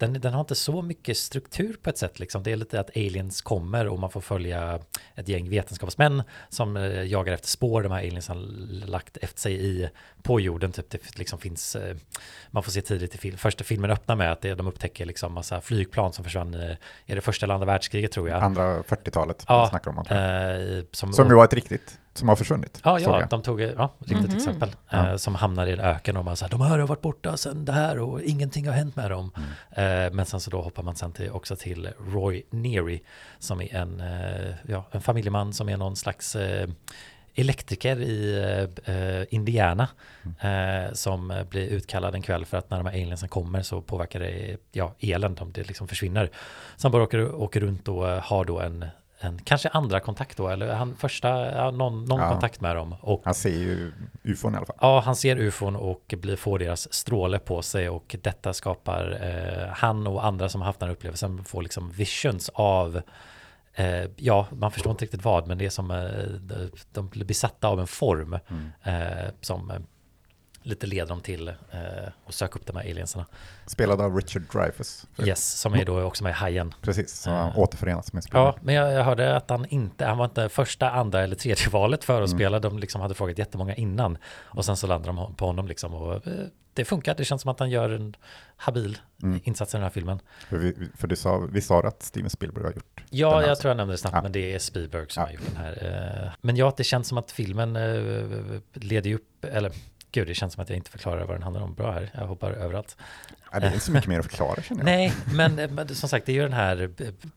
Speaker 3: den, den har inte så mycket struktur på ett sätt. Liksom. Det är lite att aliens kommer och man får följa ett gäng vetenskapsmän som eh, jagar efter spår de här aliens har lagt efter sig i på jorden. Typ det liksom finns, eh, man får se tidigt i film, första filmen öppnar med att de upptäcker liksom massa flygplan som försvann i, i det första eller andra världskriget tror jag.
Speaker 2: Andra 40-talet
Speaker 3: Ja,
Speaker 2: om.
Speaker 3: Eh, som,
Speaker 2: Som ju var ett riktigt, som har försvunnit.
Speaker 3: Ja, ja, de tog, ja, riktigt
Speaker 4: Mhm.
Speaker 3: exempel.
Speaker 2: Ja.
Speaker 3: Eh, som hamnar i en öken och man säger de här har varit borta sedan det här och ingenting har hänt med dem.
Speaker 2: Mm.
Speaker 3: Eh, men sen så då hoppar man sen till, också till Roy Neary som är en, eh, ja, en familjeman som är någon slags eh, elektriker i eh, eh, Indiana eh, som eh, blir utkallad en kväll för att när de här aliensen kommer så påverkar det ja, elen, de, det liksom försvinner. Så han bara åker, åker runt och eh, har då en, en kanske andra kontakt då, eller han första, ja, någon, någon
Speaker 2: Ja.
Speaker 3: kontakt med dem. Och
Speaker 2: Han ser ju ufon i alla fall.
Speaker 3: Ja, han ser ufon och blir, får deras stråle på sig och detta skapar eh, han och andra som har haft den här upplevelsen får liksom visions av eh, ja, man förstår inte riktigt vad, men det är som eh, de- blir besatta av en form eh, som eh, lite leder dem till eh, att söka upp de här aliensarna.
Speaker 2: Spelad av Richard Dreyfuss.
Speaker 3: Yes, som är då också med i Hajen.
Speaker 2: Precis, han
Speaker 3: Eh.
Speaker 2: återförenas med Spielberg.
Speaker 3: Ja, men jag, jag hörde att han inte, han var inte första, andra eller tredje valet för att
Speaker 2: Mm.
Speaker 3: spela. De liksom hade frågat jättemånga innan. Och sen så landade de på honom liksom. Och eh, det funkar, det känns som att han gör en habil
Speaker 2: Mm.
Speaker 3: insats i den här filmen.
Speaker 2: För, vi, för du sa, vi sa att Steven Spielberg har gjort
Speaker 3: Ja, jag
Speaker 2: alltså.
Speaker 3: tror jag nämnde det snabbt,
Speaker 2: Ja.
Speaker 3: men det är Spielberg som
Speaker 2: Ja.
Speaker 3: har gjort den här. eh. Men ja, det känns som att filmen leder upp, eller gud, det känns som att jag inte förklarar vad den handlar om bra här. Jag hoppar överallt.
Speaker 2: Ja, det är inte så mycket mer att förklara känner jag.
Speaker 3: Nej, men, men som sagt, det är ju den här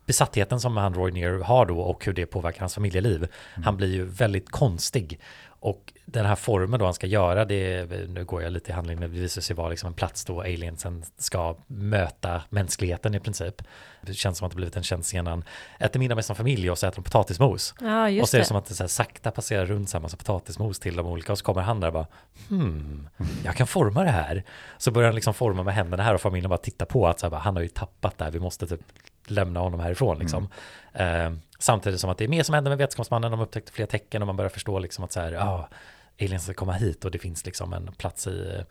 Speaker 3: besattheten som han Roy Neer har då och hur det påverkar hans familjeliv. Han blir ju väldigt konstig. Och den här formen då han ska göra, det är, nu går jag lite i handling, men det visar sig vara liksom en plats då aliensen ska möta mänskligheten i princip. Det känns som att det blivit en känd scen han äter middag med sin familj och så äter de potatismos.
Speaker 4: Ja,
Speaker 3: och så är det
Speaker 4: det.
Speaker 3: som att det så här sakta passerar runt samma massa potatismos till de olika och så kommer han där och bara hmm, jag kan forma det här. Så börjar han liksom forma med händerna här och familjen bara tittar på att så här, bara, han har ju tappat det här, vi måste typ lämna honom härifrån liksom. Eh, samtidigt som att det är mer som händer med vetenskapsmannen, de upptäckte fler tecken och man börjar förstå liksom att så här, ja, aliens ska komma hit och det finns liksom en plats i,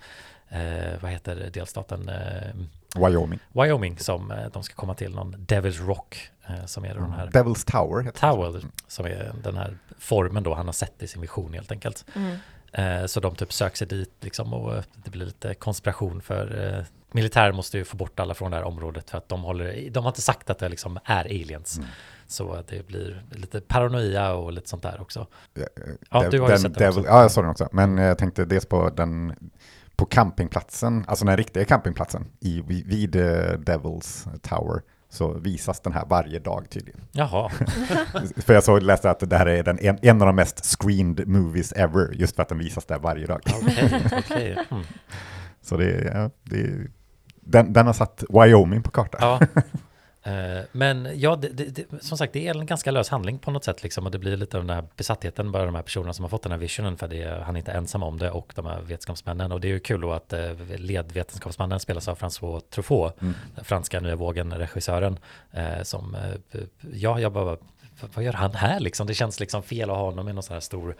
Speaker 3: eh, vad heter delstaten, eh,
Speaker 2: Wyoming.
Speaker 3: Wyoming som eh, de ska komma till, någon Devil's Rock eh, som är då den här
Speaker 2: Devil's Tower heter det.
Speaker 3: Tower som är den här formen då han har sett i sin vision helt enkelt.
Speaker 4: Mm.
Speaker 3: Eh, så de typ söker sig dit liksom och det blir lite konspiration för eh, militär måste ju få bort alla från det här området för att de håller, de har inte sagt att det liksom är aliens.
Speaker 2: Mm.
Speaker 3: Så att det blir lite paranoia och lite sånt där också.
Speaker 2: Ja,
Speaker 3: Ja, du har ju
Speaker 2: den
Speaker 3: sett den också.
Speaker 2: Ja, jag såg den också. Men jag tänkte dels på den på campingplatsen, alltså den riktiga campingplatsen i, vid eh, Devil's Tower så visas den här varje dag tydligen.
Speaker 3: Jaha,
Speaker 2: för jag såg, läste att det här är den, en, en av de mest screened movies ever, just för att den visas där varje dag.
Speaker 3: okej, okej. Mm.
Speaker 2: Så det, ja, det är, den, den har satt Wyoming på kartan.
Speaker 3: Ja. Eh, Men ja, det, det, det, som sagt, det är en ganska lös handling på något sätt liksom och det blir lite av den här besattheten, bara de här personerna som har fått den här visionen för det, han är inte ensam om det och de här vetenskapsmännen och det är ju kul då att eh, ledvetenskapsmannen spelas av François Truffaut, den franska nya vågen-regissören eh, som, eh, ja, jag bara vad gör han här liksom? Det känns liksom fel att ha honom i någon sån här stor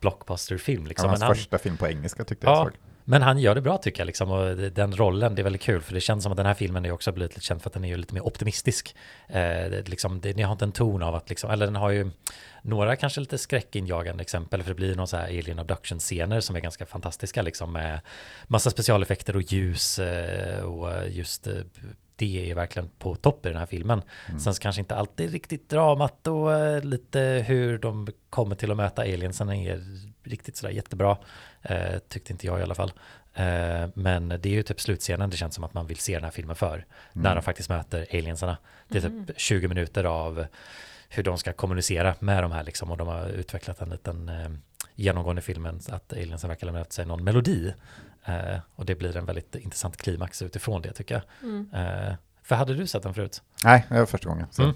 Speaker 3: blockbuster-film liksom.
Speaker 2: Hans
Speaker 3: Men han-
Speaker 2: första film på engelska tyckte jag
Speaker 3: Ja,
Speaker 2: såg.
Speaker 3: Men han gör det bra tycker jag liksom och den rollen, det är väldigt kul för det känns som att den här filmen är också blivit lite känd för att den är ju lite mer optimistisk. Eh, liksom, det, ni har inte en ton av att liksom, eller den har ju några kanske lite skräckinjagande exempel för det blir någon så här alien abduction scener som är ganska fantastiska liksom med massa specialeffekter och ljus eh, och just eh, det är verkligen på topp i den här filmen. Sen så kanske inte alltid riktigt dramat och eh, lite hur de kommer till att möta aliensen är riktigt sådär jättebra. Eh, tyckte inte jag i alla fall. Eh, men det är ju typ slutscenen det känns som att man vill se den här filmen för. När de faktiskt möter aliensarna. Det är typ 20 minuter av hur de ska kommunicera med de här liksom. Och de har utvecklat en liten eh, genomgående filmen att aliensen verkar lämna efter sig någon melodi. Eh, och det blir en väldigt intressant klimax utifrån det tycker jag. Eh, för hade du sett den förut?
Speaker 2: Nej, det var första gången. Så.
Speaker 3: Mm.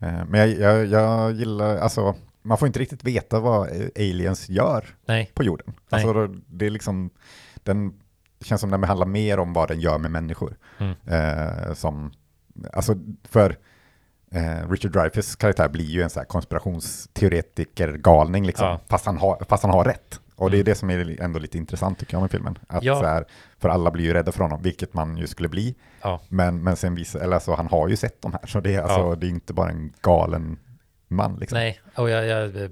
Speaker 2: Eh, Men jag, jag, jag gillar, alltså, man får inte riktigt veta vad aliens gör
Speaker 3: Nej,
Speaker 2: på jorden.
Speaker 3: Nej.
Speaker 2: Alltså, det är liksom, den det känns som den behandlar mer om vad den gör med människor.
Speaker 3: Mm.
Speaker 2: Eh, som, alltså för eh, Richard Dreyfuss karaktär blir ju en sån här konspirationsteoretiker, galning liksom,
Speaker 3: Ja.
Speaker 2: fast, han har, fast han har rätt. Och det är
Speaker 3: Mm.
Speaker 2: det som är ändå lite intressant tycker jag med filmen. Att
Speaker 3: Ja.
Speaker 2: så här, för alla blir ju rädda för honom, vilket man ju skulle bli.
Speaker 3: ja.
Speaker 2: Men, men sen visar, eller alltså han har ju sett de här, så det är, alltså, det är inte bara en galen man liksom.
Speaker 3: Nej, och jag, jag, eh,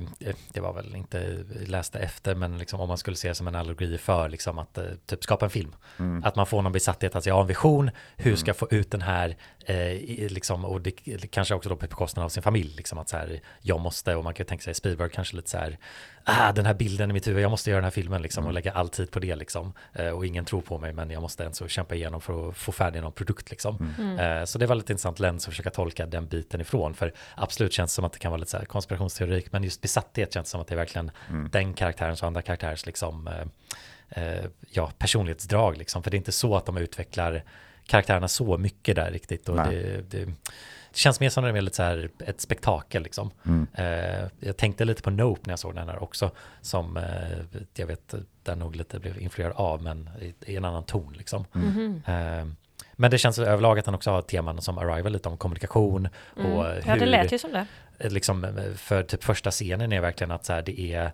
Speaker 3: det var väl inte läste efter, men liksom om man skulle se som en allegori för liksom att eh, typ skapa en film.
Speaker 2: Mm.
Speaker 3: Att man får någon besatthet, alltså jag har en vision, hur ska jag få ut den här, eh, liksom, och det, kanske också då på bekostnad av sin familj, liksom att så här, jag måste, och man kan tänka sig Spielberg kanske lite så här, ah, den här bilden i mitt huvud, jag måste göra den här filmen liksom,
Speaker 2: Mm.
Speaker 3: och lägga all tid på det liksom, eh, och ingen tror på mig, men jag måste ens så kämpa igenom för att få färdig någon produkt liksom.
Speaker 2: Mm.
Speaker 3: Eh, så det var lite intressant lens att försöka tolka den biten ifrån, för absolut känns det som att det kan vara lite så här konspirationsteorik, men just besatthet känns som att det är verkligen
Speaker 2: Mm.
Speaker 3: den karaktärens och andra karaktärers liksom, eh, eh, ja, personlighetsdrag liksom, för det är inte så att de utvecklar karaktärerna så mycket där riktigt och det, det, det känns mer som det är lite så här ett spektakel liksom.
Speaker 2: Mm.
Speaker 3: Eh, jag tänkte lite på Nope när jag såg den här också, som eh, jag vet där nog lite blev influerad av, men i, i en annan ton liksom.
Speaker 4: Mhm.
Speaker 3: Eh, men det känns överlag att den också har teman som Arrival lite om kommunikation och
Speaker 4: Mm.
Speaker 3: hur,
Speaker 4: Ja, det lät ju som det.
Speaker 3: Eh, liksom, eh, för typ första scenen är verkligen att så här, det är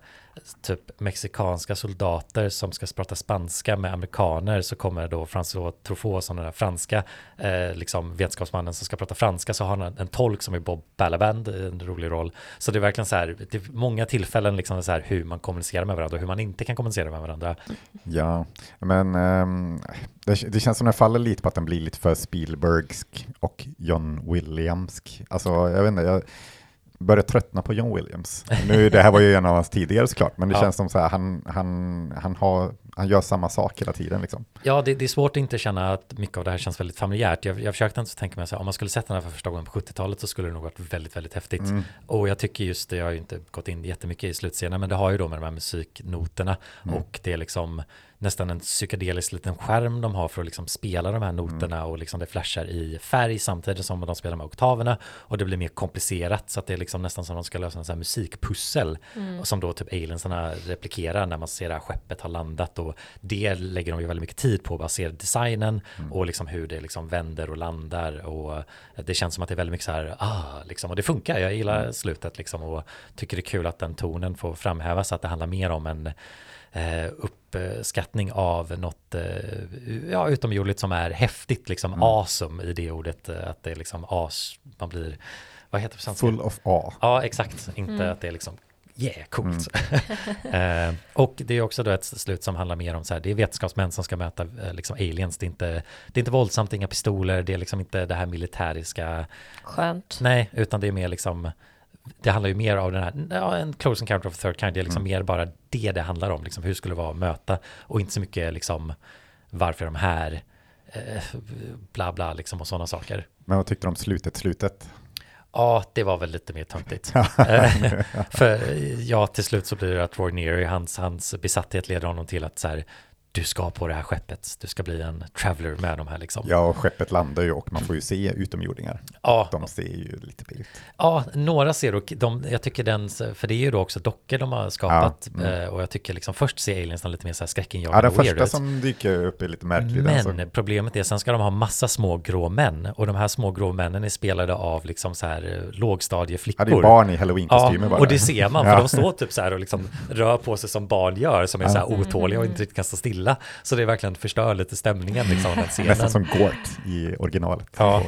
Speaker 3: typ mexikanska soldater som ska prata spanska med amerikaner så kommer då François Truffaut som den där franska eh, liksom vetenskapsmannen som ska prata franska så har han en tolk som är Bob Balaban, eh, en rolig roll. Så det är verkligen så här, det är många tillfällen liksom så här hur man kommunicerar med varandra och hur man inte kan kommunicera med varandra.
Speaker 2: Ja, men um, det, det känns som den faller lite på att den blir lite för Spielbergsk och John Williamsk. Alltså, jag vet inte, jag börjar tröttna på John Williams. Nu, det här var ju en av hans tidigare såklart, men det
Speaker 3: Ja.
Speaker 2: känns som så här, han, han, han, har, han gör samma sak hela tiden liksom.
Speaker 3: Ja, det, det är svårt att inte känna att mycket av det här känns väldigt familjärt. Jag, jag försökte inte tänka mig här, om man skulle sett den här för första gången på 70-talet så skulle det nog varit väldigt, väldigt häftigt.
Speaker 2: Mm.
Speaker 3: Och jag tycker just det, jag har ju inte gått in jättemycket i slutscenen, men det har ju då med de här musiknoterna
Speaker 2: Mm.
Speaker 3: och det är liksom nästan en psykedelisk liten skärm de har för att liksom spela de här noterna
Speaker 2: Mm.
Speaker 3: och liksom det flashar i färg samtidigt som de spelar med oktaverna. Och det blir mer komplicerat så att det är liksom nästan som de ska lösa en sån här musikpussel och som då typ aliensarna replikerar när man ser det här skeppet har landat. Och det lägger de ju väldigt mycket tid på, bara ser designen och liksom hur det liksom vänder och landar. Och det känns som att det är väldigt mycket så här, ah, liksom, och det funkar, jag gillar slutet liksom och tycker det är kul att den tonen får framhävas, att det handlar mer om en uppskattning av något eh, ja, utomjordligt som är häftigt, liksom
Speaker 2: Mm.
Speaker 3: awesome i det ordet, eh, att det är liksom as, man blir, vad heter det på?
Speaker 2: Full of awe.
Speaker 3: Ja, exakt, inte att det är liksom Yeah, coolt. eh, och det är också då ett slut som handlar mer om så här, det är vetenskapsmän som ska möta eh, liksom aliens, det är, inte, det är inte våldsamt, inga pistoler, det är liksom inte det här militäriska,
Speaker 4: Skönt.
Speaker 3: nej, utan det är mer liksom, det handlar ju mer av den här, ja, en close encounter of the third kind, det är liksom mer bara det det handlar om, liksom hur skulle det vara att möta, och inte så mycket liksom, varför de här, eh, bla bla, liksom och sådana saker.
Speaker 2: Men vad tyckte du om slutet, slutet?
Speaker 3: Ja, det var väl lite mer töntigt. För ja, till slut så blir det att Roy Neary, hans, hans besatthet leder honom till att så här, du ska på det här skeppet, du ska bli en traveler med de här liksom.
Speaker 2: Ja, och skeppet landar ju och man får ju se utomjordingar.
Speaker 3: Ja,
Speaker 2: De ser ju lite B ut.
Speaker 3: Ja, några ser och de, jag tycker den, för det är ju då också dockor de har skapat
Speaker 2: Ja, mm.
Speaker 3: eh, och jag tycker liksom först ser aliensen lite mer så här
Speaker 2: Ja,
Speaker 3: skräckinjagande
Speaker 2: den
Speaker 3: och weird
Speaker 2: första
Speaker 3: ut.
Speaker 2: som dyker upp är lite märklig. den, så-
Speaker 3: Men problemet är sen ska de ha massa små grå män och de här små grå männen är spelade av liksom så här eh, lågstadieflickor.
Speaker 2: Ja, det är barn i
Speaker 3: Ja,
Speaker 2: halloween-kostymer bara.
Speaker 3: och det ser man, för
Speaker 2: Ja.
Speaker 3: de står typ så här och liksom rör på sig som barn gör, som är så här otåliga och inte riktigt kan stå stilla. Så det är verkligen förstör lite stämningen liksom den scenen.
Speaker 2: Nästan som Gort i originalet.
Speaker 3: Ja.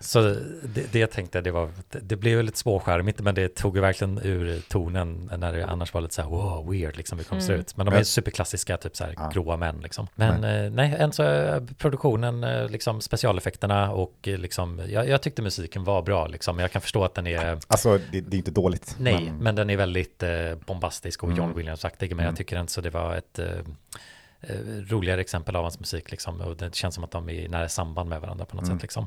Speaker 3: Så det, det tänkte jag, det var, det, det blev ju lite småskärmigt, men det tog ju verkligen ur tonen när det annars var lite så här, wow, weird, liksom, hur kommer det se ut? Men de är
Speaker 2: Men-
Speaker 3: superklassiska, typ så här,
Speaker 2: Ja.
Speaker 3: gråa män, liksom. Men eh, nej, än så är produktionen, eh, liksom specialeffekterna och eh, liksom, jag, jag tyckte musiken var bra, liksom. Jag kan förstå att den är,
Speaker 2: Alltså, det, det är inte dåligt.
Speaker 3: nej, men, den är väldigt eh, bombastisk och John
Speaker 2: Mm.
Speaker 3: Williams-aktig, men
Speaker 2: Mm.
Speaker 3: jag tycker inte så det var ett eh, eh, roligare exempel av hans musik, liksom. Och det känns som att de är i nära samband med varandra på något
Speaker 2: Mm.
Speaker 3: sätt, liksom.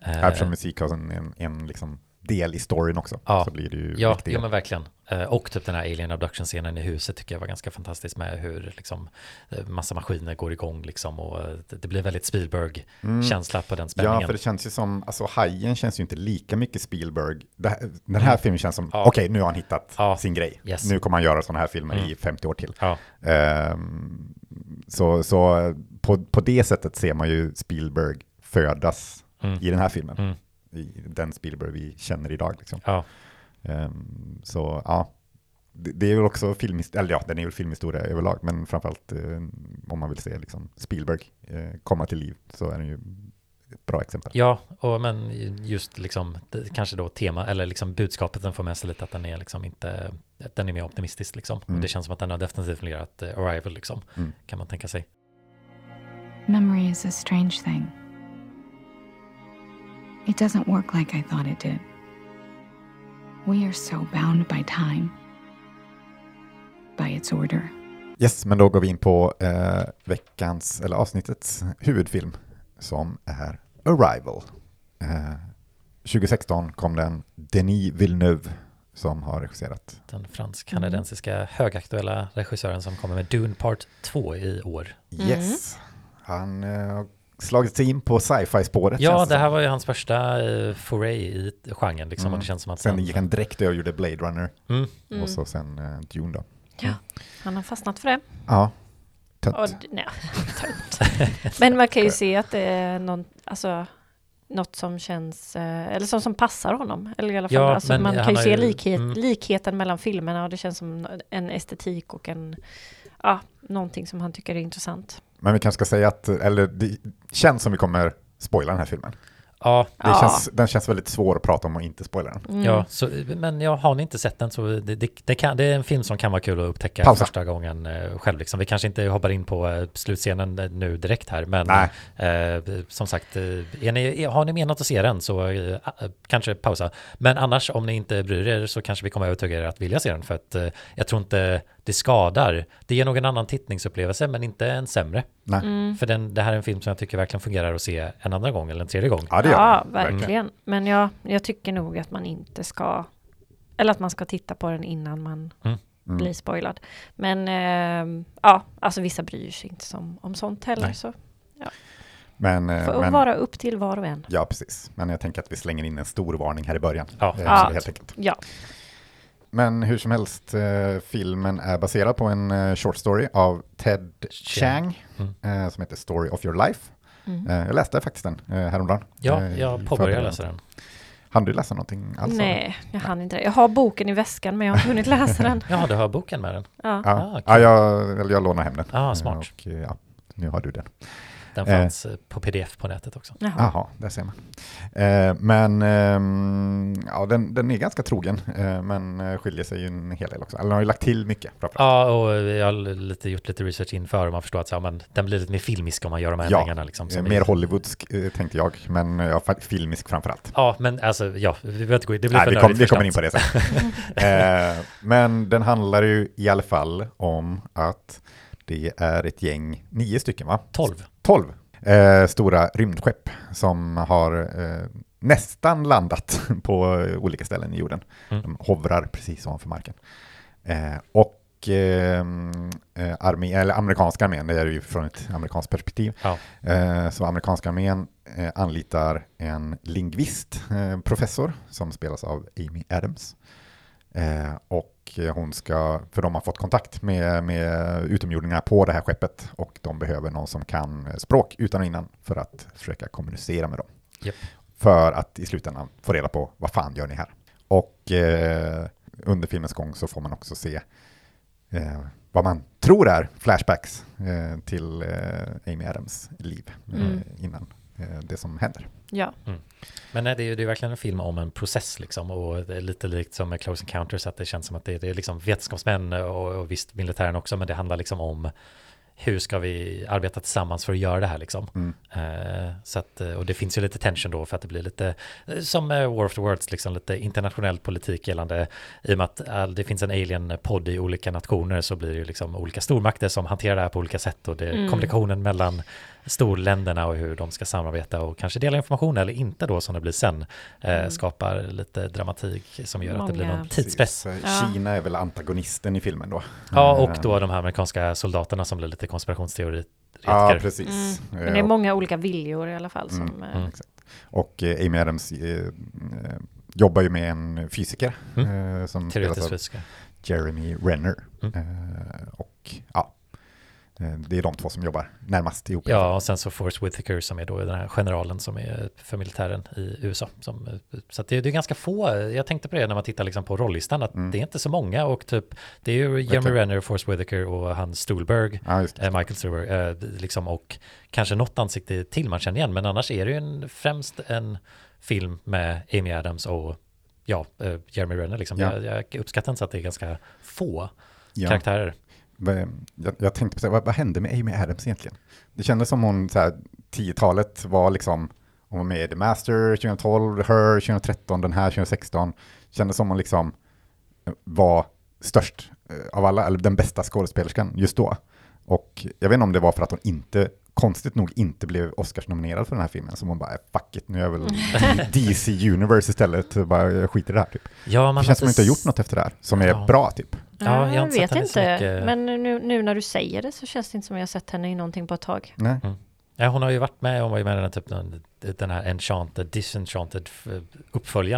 Speaker 3: Eh,
Speaker 2: Eftersom musik har en, en, en liksom del i storyn också,
Speaker 3: Ja.
Speaker 2: så blir det ju
Speaker 3: Ja, ja men verkligen. Eh, Och typ den här alien abduction-scenen i huset tycker jag var ganska fantastisk med hur liksom eh, massa maskiner går igång liksom och eh, det blir väldigt Spielberg-känsla på den spänningen.
Speaker 2: Mm. Ja, för det känns ju som, alltså Hajen känns ju inte lika mycket Spielberg. Här, den här filmen känns som,
Speaker 3: Mm. Ja.
Speaker 2: okej, nu har han hittat
Speaker 3: Ja.
Speaker 2: sin grej.
Speaker 3: Yes.
Speaker 2: Nu kommer han göra sådana här filmer
Speaker 3: Mm.
Speaker 2: i 50 år till.
Speaker 3: Ja,
Speaker 2: Ehm, så så på, på det sättet ser man ju Spielberg födas
Speaker 3: Mm.
Speaker 2: i den här filmen.
Speaker 3: Mm.
Speaker 2: I den Spielberg vi känner idag. Liksom.
Speaker 3: ja,
Speaker 2: Ehm, så ja, det, det är väl också filmhistoria, eller ja, den är väl filmhistoria överlag, men framförallt eh, om man vill se liksom, Spielberg eh, komma till liv så är den ju bra exempel.
Speaker 3: ja och men just liksom det, kanske då tema eller liksom budskapet den får med sig lite att den är liksom inte att den är mer optimistisk liksom.
Speaker 2: Mm.
Speaker 3: Och det känns som att den har definitivt fungerat eh, Arrival liksom,
Speaker 2: Mm.
Speaker 3: kan man tänka sig.
Speaker 5: Memory is a strange thing. It doesn't work like I thought it did. We are so bound by time, by its order.
Speaker 2: Yes, men då går vi in på eh, veckans, eller avsnittets huvudfilm som är Arrival. Eh, 2016 kom den Denis Villeneuve som har regisserat.
Speaker 3: Den fransk-kanadensiska högaktuella regissören som kommer med Dune Part 2 i år.
Speaker 2: Yes, han eh, har slagit sig in på sci-fi-spåret.
Speaker 3: Ja,
Speaker 2: känns
Speaker 3: det här
Speaker 2: som.
Speaker 3: var ju hans första uh, foray i genren liksom,
Speaker 2: Mm.
Speaker 3: och det känns som att
Speaker 2: Sen
Speaker 3: han...
Speaker 2: gick han direkt och gjorde Blade Runner
Speaker 3: Mm.
Speaker 4: Mm.
Speaker 2: och så sen eh, Dune då.
Speaker 4: Han har fastnat för det.
Speaker 2: Ja,
Speaker 4: Och,
Speaker 2: tött.
Speaker 4: d- nej, tönt. Men man kan ju se att det är någon, alltså, något som känns, eh, eller som, som passar honom. Eller i alla fall,
Speaker 3: Ja,
Speaker 4: alltså, man kan ju se
Speaker 3: ju-
Speaker 4: likhet,
Speaker 3: mm.
Speaker 4: likheten mellan filmerna och det känns som en estetik och en, ja, någonting som han tycker är intressant.
Speaker 2: Men vi kanske ska säga att, eller det känns som vi kommer spoila den här filmen.
Speaker 3: Ja,
Speaker 2: Det
Speaker 4: Ja.
Speaker 2: känns, den känns väldigt svår att prata om och inte spoila den.
Speaker 4: Mm.
Speaker 3: ja så, men ja, har ni inte sett den så det, det, det, kan, det är en film som kan vara kul att upptäcka
Speaker 2: Pausa.
Speaker 3: första gången eh, själv. Liksom. Vi kanske inte hoppar in på eh, slutscenen eh, nu direkt här, men eh, som sagt, eh, är ni, har ni menat att se den så eh, kanske pausa. Men annars, om ni inte bryr er så kanske vi kommer övertyga er att vilja se den, för att eh, jag tror inte det skadar. Det ger nog en annan tittningsupplevelse, men inte en sämre.
Speaker 2: Nej.
Speaker 4: Mm.
Speaker 3: För den, det här är en film som jag tycker verkligen fungerar att se en andra gång eller en tredje gång.
Speaker 2: Ja, det
Speaker 4: Ja,
Speaker 2: den.
Speaker 4: verkligen. Men ja, jag tycker nog att man inte ska, eller att man ska titta på den innan man
Speaker 2: Mm.
Speaker 4: blir spoilad. Men eh, ja, alltså vissa bryr sig inte som, om sånt heller.
Speaker 3: Nej.
Speaker 4: Så
Speaker 2: Men, eh,
Speaker 4: får
Speaker 2: men
Speaker 4: vara upp till var och en.
Speaker 2: ja, precis. Men jag tänker att vi slänger in en stor varning här i början.
Speaker 3: Ja.
Speaker 2: Eh,
Speaker 4: Ja.
Speaker 2: Helt enkelt.
Speaker 4: Ja,
Speaker 2: Men hur som helst, eh, filmen är baserad på en eh, short story av Ted Chiang
Speaker 3: Mm.
Speaker 2: eh, som heter Story of your life.
Speaker 4: Mm.
Speaker 2: Eh, jag läste faktiskt den eh, häromdagen.
Speaker 3: Ja,
Speaker 2: Eh,
Speaker 3: jag
Speaker 2: förberedande.
Speaker 3: läsa den.
Speaker 2: Hann du läsa någonting alls?
Speaker 4: nej, jag hann inte det. Jag har boken i väskan men jag har inte hunnit läsa den.
Speaker 3: Ja, du har boken med den.
Speaker 4: Ja.
Speaker 2: Ja,
Speaker 3: Ah,
Speaker 2: ja jag, eller jag lånar hem den.
Speaker 3: Ah, smart.
Speaker 2: Och, ja, nu har du den.
Speaker 3: Den
Speaker 2: Eh.
Speaker 3: fanns eh, på pdf på nätet också.
Speaker 4: Jaha.
Speaker 2: Jaha, där ser man. Eh, men ehm, ja, den, den är ganska trogen, eh, men eh, skiljer sig ju en hel del också. Eller den har ju lagt till mycket. framförallt.
Speaker 3: Ja, och jag har lite, gjort lite research inför och man förstår att så, ja, men, den blir lite mer filmisk om man gör de här
Speaker 2: Ja,
Speaker 3: ändringarna. Liksom,
Speaker 2: Eh,
Speaker 3: som
Speaker 2: Mer
Speaker 3: i-
Speaker 2: Hollywoodsk eh, tänkte jag, men eh, ja, filmisk framförallt.
Speaker 3: Ja, men alltså, ja, vi behöver inte gå in, det blir
Speaker 2: Nej,
Speaker 3: för
Speaker 2: vi, kom, vi kommer in på det sen. eh, men den handlar ju i alla fall om att det är ett gäng, nio stycken va?
Speaker 3: 12.
Speaker 2: 12 eh, stora rymdskepp som har eh, nästan landat på eh, olika ställen i jorden.
Speaker 3: Mm.
Speaker 2: De hovrar precis ovanför marken. Eh, och och eh, eh, armé, eller amerikanska armén, det är ju från ett amerikanskt perspektiv.
Speaker 3: Ja.
Speaker 2: Så amerikanska armén anlitar en lingvist, professor, som spelas av Amy Adams. Eh, och hon ska, för de har fått kontakt med, med utomjordingar på det här skeppet och de behöver någon som kan språk utan och innan för att försöka kommunicera med dem.
Speaker 3: Japp.
Speaker 2: För att i slutändan få reda på vad fan gör ni här? Och eh, under filmens gång så får man också se eh, vad man tror är flashbacks eh, till eh, Amy Adams liv eh,
Speaker 4: Mm.
Speaker 2: innan det som händer.
Speaker 4: Ja,
Speaker 3: Men nej, det är ju det är verkligen en film om en process liksom och det är lite likt som med Close Encounters att det känns som att det, det är liksom vetenskapsmän och, och visst militären också men det handlar liksom om hur ska vi arbeta tillsammans för att göra det här liksom.
Speaker 2: Mm.
Speaker 3: Eh, så att, eh, och det finns ju lite tension då för att det blir lite eh, som eh, War of the Worlds, liksom lite internationell politik gällande i och med att all, det finns en alien-podd i olika nationer så blir det ju liksom olika stormakter som hanterar det här på olika sätt och det,
Speaker 4: Mm.
Speaker 3: kommunikationen mellan storländerna och hur de ska samarbeta och kanske dela information eller inte då som det blir sen eh,
Speaker 4: Mm.
Speaker 3: skapar lite dramatik som gör att det blir
Speaker 4: Många-
Speaker 3: någon tidspress.
Speaker 2: Precis.
Speaker 4: Ja.
Speaker 2: Kina är väl antagonisten i filmen då.
Speaker 3: Ja,
Speaker 2: Eh,
Speaker 3: och då de här amerikanska soldaterna som blir lite konspirationsteoretiker.
Speaker 2: Ja, precis.
Speaker 4: mm. men det är
Speaker 2: Eh,
Speaker 4: många olika viljor i alla fall som...
Speaker 2: Mm,
Speaker 4: eh,
Speaker 3: mm.
Speaker 2: Exakt. Och eh, Amy Adams eh, eh, jobbar ju med en fysiker
Speaker 3: Mm.
Speaker 2: eh, som
Speaker 3: Teoretisk fysiska.
Speaker 2: Jeremy Renner.
Speaker 3: Mm.
Speaker 2: Eh, och ja, eh, det är de två som jobbar närmast ihop.
Speaker 3: Ja, och sen så Forrest Whitaker som är då den här generalen som är för militären i USA. Som, eh, så det, det är ganska få, jag tänkte på det när man tittar liksom på rollistan, att
Speaker 2: Mm.
Speaker 3: det är inte så många och typ, det är ju Jeremy. Renner, Forrest Whitaker och han Stuhlberg,
Speaker 2: Ja,
Speaker 3: eh, Michael Stuhlberg, eh, liksom, och kanske något ansikte till man känner igen, men annars är det ju en, främst en film med Amy Adams och ja, eh, Jeremy Renner liksom.
Speaker 2: Ja.
Speaker 3: Jag, jag uppskattar inte så att det är ganska få
Speaker 2: Ja.
Speaker 3: karaktärer.
Speaker 2: Jag, jag tänkte på så här, vad, vad hände med Amy Adams egentligen? Det kändes som hon, så här, 10-talet var liksom, hon var med i The Master 2012, Her 2013, den här 2016. Kändes som hon liksom eh, var störst eh, av alla, eller den bästa skådespelerskan just då. Och jag vet inte om det var för att hon inte, konstigt nog, inte blev Oscars-nominerad för den här filmen. Som hon bara, "Äh, fuck it, nu är jag väl DC Universe istället, bara jag skiter i det här typ.
Speaker 3: Ja, man
Speaker 2: Det känns som
Speaker 3: har
Speaker 2: hon inte har gjort något efter det här, som är
Speaker 3: Ja.
Speaker 2: bra typ.
Speaker 3: Ja, jag har
Speaker 4: jag
Speaker 3: inte sett
Speaker 4: vet inte,
Speaker 3: mycket.
Speaker 4: men nu, nu när du säger det så känns det inte som jag har sett henne i någonting på ett tag.
Speaker 2: Nej.
Speaker 3: Ja, hon har ju varit med, hon var ju med i den, typ, den, här Enchanted, Disenchanted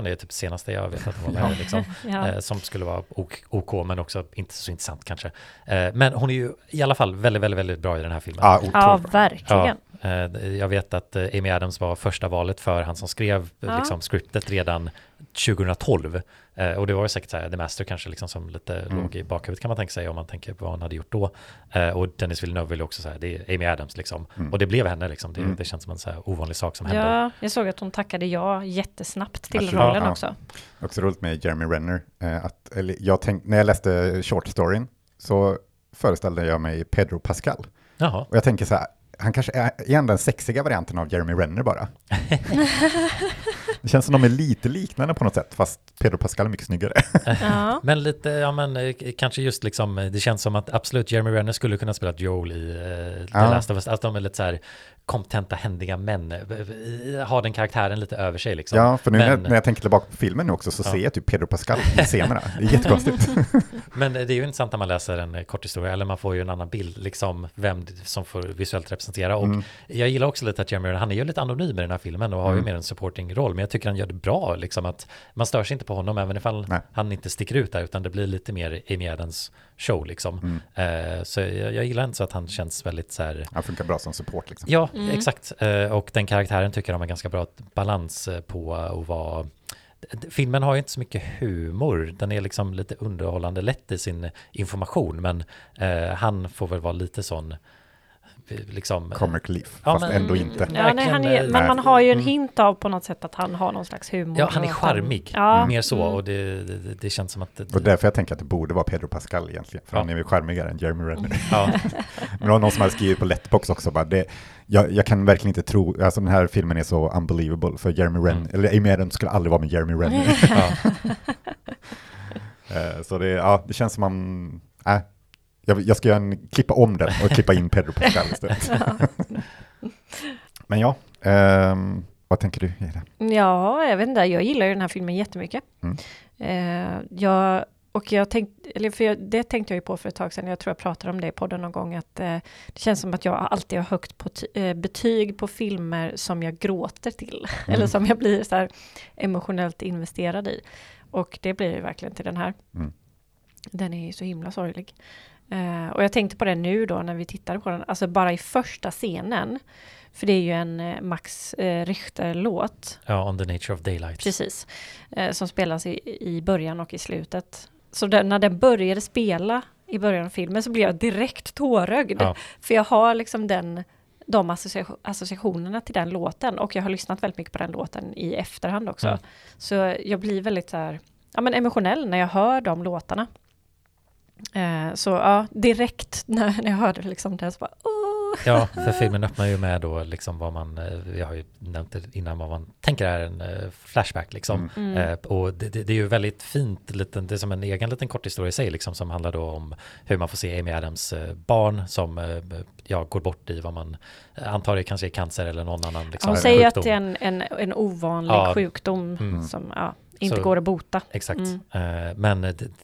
Speaker 3: det är typ senaste jag vet att hon var med i, liksom,
Speaker 4: Ja.
Speaker 3: eh, som skulle vara OK, OK, men också inte så intressant kanske. Eh, men hon är ju i alla fall väldigt, väldigt, väldigt bra i den här filmen.
Speaker 2: Ja,
Speaker 4: Ja, verkligen.
Speaker 3: Eh, Jag vet att eh, Amy Adams var första valet för han som skrev eh,
Speaker 4: Ja.
Speaker 3: liksom, scriptet redan 2012. Eh, Och det var ju säkert så här, The Master kanske liksom som lite
Speaker 2: Mm.
Speaker 3: låg i bakhuvudet kan man tänka sig om man tänker på vad han hade gjort då. Och Dennis Villeneuve ville också säga, det är Amy Adams liksom.
Speaker 2: Mm.
Speaker 3: Och det blev henne liksom. Det,
Speaker 2: Mm.
Speaker 3: det känns som en så här ovanlig sak som hände.
Speaker 4: Ja, jag såg att hon tackade ja jättesnabbt till
Speaker 2: Alltså,
Speaker 4: rollen
Speaker 2: ja.
Speaker 4: också.
Speaker 2: Också roligt med Jeremy Renner. Att, eller jag tänk, när jag läste short storyn så föreställde jag mig Pedro Pascal.
Speaker 3: Jaha.
Speaker 2: Och jag tänker så här, han kanske är, är den sexiga varianten av Jeremy Renner bara. det känns som de är lite liknande på något sätt, fast Pedro Pascal är mycket snyggare.
Speaker 4: Ja.
Speaker 3: Men lite, ja men eh, kanske just liksom, eh, det känns som att absolut Jeremy Renner skulle kunna spela Joel i uh, The
Speaker 2: Ja.
Speaker 3: Last of Us. Att de är lite så här kompetenta, händiga män. eh, Har den karaktären lite över sig liksom.
Speaker 2: ja, för nu när,
Speaker 3: men,
Speaker 2: när jag tänker tillbaka på filmen nu också så
Speaker 3: Ja.
Speaker 2: ser jag typ Pedro Pascal i scenerna. Det är jättekonstigt.
Speaker 3: men det är ju intressant när man läser en eh, kort historia, eller man får ju en annan bild, liksom vem som får visuellt representera. Och
Speaker 2: Mm.
Speaker 3: jag gillar också lite att Jeremy han är ju lite anonym i den här filmen och har ju
Speaker 2: Mm.
Speaker 3: mer en supporting roll, men jag tycker han gör det bra, liksom att man stör sig inte på honom, även ifall
Speaker 2: Nej.
Speaker 3: han inte sticker ut där, utan det blir lite mer Amy Adams show liksom.
Speaker 2: Mm.
Speaker 3: Eh, så jag, jag gillar inte så att han känns väldigt så här,
Speaker 2: Han funkar bra som support liksom.
Speaker 3: ja,
Speaker 4: Mm.
Speaker 3: exakt. Eh, och den karaktären tycker jag har en ganska bra balans eh, på att vara Filmen har ju inte så mycket humor, den är liksom lite underhållande lätt i sin information, men eh, han får väl vara lite sån, eh, liksom...
Speaker 2: Comic relief,
Speaker 3: Ja,
Speaker 2: fast
Speaker 3: men-
Speaker 2: ändå inte.
Speaker 4: Ja, nej, han är,
Speaker 3: eh,
Speaker 4: men man har ju en
Speaker 2: Mm.
Speaker 4: hint av på något sätt att han har någon slags humor.
Speaker 3: Ja, han är charmig,
Speaker 4: Ja.
Speaker 3: mer så,
Speaker 4: Mm.
Speaker 3: och det, det, det känns som att... Det,
Speaker 2: Och därför jag tänker att det borde vara Pedro Pascal egentligen, för
Speaker 3: Ja.
Speaker 2: han är väl charmigare än Jeremy Renner.
Speaker 3: ja,
Speaker 2: Men det var någon som hade skrivit på Letbox också, bara det, jag, jag kan verkligen inte tro, alltså den här filmen är så unbelievable, för Jeremy Renner,
Speaker 3: Mm.
Speaker 2: eller Amy Adams skulle aldrig vara med Jeremy Renner. Eh, så det, ja, det känns som man, äh, jag, jag ska göra en, klippa om den och klippa in Pedro Pascal istället. Men ja, ehm, vad tänker du? Ida?
Speaker 4: Ja, jag vet inte, jag gillar ju den här filmen jättemycket.
Speaker 2: Mm.
Speaker 4: Eh, jag och jag tänkte, eller för jag, det tänkte jag ju på för ett tag sedan, jag tror jag pratade om det i podden någon gång, att eh, det känns som att jag alltid har högt på eh, betyg på filmer som jag gråter till, eller som jag blir så emotionellt investerad i. Och det blir det verkligen till den här.
Speaker 2: Mm.
Speaker 4: Den är ju så himla sorglig. Eh, och jag tänkte på det nu då när vi tittade på den, alltså bara i första scenen, för det är ju en eh, Max eh, Richter-låt,
Speaker 3: Ja, On the Nature of Daylight.
Speaker 4: precis, som spelas i, i början och i slutet. Så den, när den började spela i början av filmen så blev jag direkt tårögd.
Speaker 3: Ja.
Speaker 4: För jag har liksom den, de associa- associationerna till den låten och jag har lyssnat väldigt mycket på den låten i efterhand också.
Speaker 3: Mm.
Speaker 4: Så jag blir väldigt så här, ja, men emotionell när jag hör de låtarna. Eh, så ja, direkt när, när jag hörde liksom det så bara.
Speaker 3: Ja, för filmen öppnar ju med då liksom vad man, eh, jag har ju nämnt det innan, vad man tänker är en eh, flashback liksom.
Speaker 4: Mm.
Speaker 3: Eh, och det, det, det är ju väldigt fint, liten, det är som en egen liten kort historia i sig liksom som handlar då om hur man får se Amy Adams eh, barn som ja, går bort i vad man antar är kanske är cancer eller någon annan liksom,
Speaker 4: Hon säger att
Speaker 3: sjukdom.
Speaker 4: det är en, en, en ovanlig
Speaker 3: Ja.
Speaker 4: sjukdom
Speaker 3: Mm.
Speaker 4: som ja, inte
Speaker 3: Så-
Speaker 4: går att bota.
Speaker 3: Exakt.
Speaker 4: Mm.
Speaker 3: Eh, Men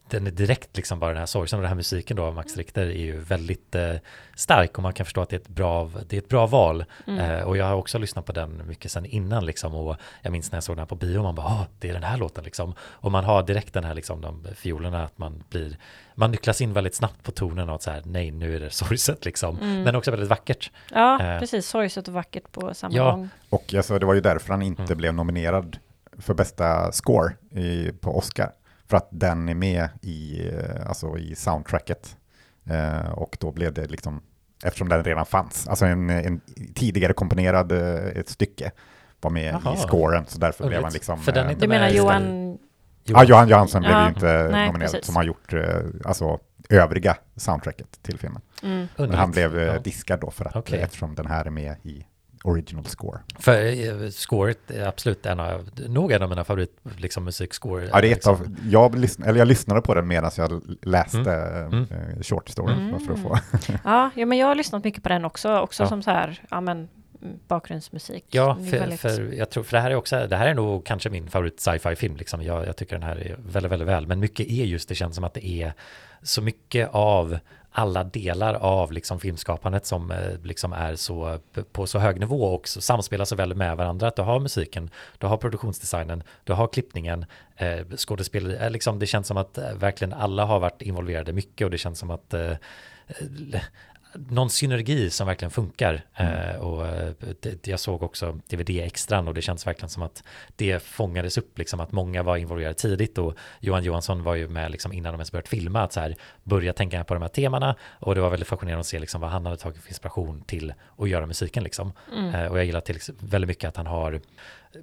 Speaker 3: den är direkt liksom bara den här sorgsen och den här musiken då av Max Richter är ju väldigt eh, stark och man kan förstå att det är ett bra, det är ett bra val.
Speaker 4: Mm.
Speaker 3: Eh, och jag har också lyssnat på den mycket sen innan liksom och jag minns när jag såg den här på bio man bara, ah, det är den här låten liksom. Och man har direkt den här liksom de fiolerna att man blir, man nycklas in väldigt snabbt på tonen och så här, nej nu är det sorgset liksom.
Speaker 4: Mm.
Speaker 3: Men också väldigt vackert.
Speaker 4: Ja, precis. Sorgset och vackert på samma
Speaker 3: Ja.
Speaker 4: gång.
Speaker 2: Och alltså, det var ju därför han inte
Speaker 3: Mm.
Speaker 2: blev nominerad för bästa score i, på Oscar. För att den är med i, eh, alltså i soundtracket. Eh, och då blev det liksom, eftersom den redan fanns, alltså en, en tidigare komponerad eh, ett stycke var med
Speaker 3: Jaha.
Speaker 2: i scoren, så därför blev han liksom...
Speaker 3: För den
Speaker 2: eh,
Speaker 3: inte
Speaker 4: Du menar Johan...
Speaker 2: Ja, Johan Johansson blev
Speaker 4: Ja,
Speaker 2: ju inte
Speaker 4: nej,
Speaker 2: nominerad,
Speaker 4: precis.
Speaker 2: som har gjort alltså, övriga soundtracket till filmen.
Speaker 4: Mm.
Speaker 2: Han blev
Speaker 3: Ja.
Speaker 2: diskad då för att,
Speaker 3: Okej.
Speaker 2: eftersom den här är med i original score.
Speaker 3: För eh, scoret är absolut en av, nog en av mina favorit liksom, musikscore.
Speaker 2: Ja, det är ett
Speaker 3: liksom.
Speaker 2: av, jag, lyssn, eller jag lyssnade på den medan jag läste
Speaker 3: Mm.
Speaker 2: eh, short story
Speaker 4: Mm.
Speaker 2: för att få.
Speaker 4: Ja, ja, men jag har lyssnat mycket på den också. Också
Speaker 3: Ja.
Speaker 4: som så här, ja men mm, bakgrundsmusik.
Speaker 3: Ja, för,
Speaker 4: väldigt-
Speaker 3: för jag tror, för det här är också, det här är nog kanske min favorit sci-fi film liksom. Jag, jag tycker den här är väldigt, väldigt väl, men mycket är just, det känns som att det är så mycket av alla delar av liksom filmskapandet som eh, liksom är så eh, på så hög nivå och så samspelar så väl med varandra att du har musiken, du har produktionsdesignen, du har klippningen, eh, skådespel, eh, liksom det känns som att eh, verkligen alla har varit involverade mycket och det känns som att eh, någon synergi som verkligen funkar. Eh, och eh, det, jag såg också DVD-extran och det känns verkligen som att det fångades upp, liksom att många var involverade tidigt och Johan Johansson var ju med liksom innan de ens börjat filma, att så här, börja tänka på de här temana och det var väldigt fascinerande att se liksom vad han hade tagit för inspiration till att göra musiken liksom. Eh, och jag gillar till väldigt mycket att han har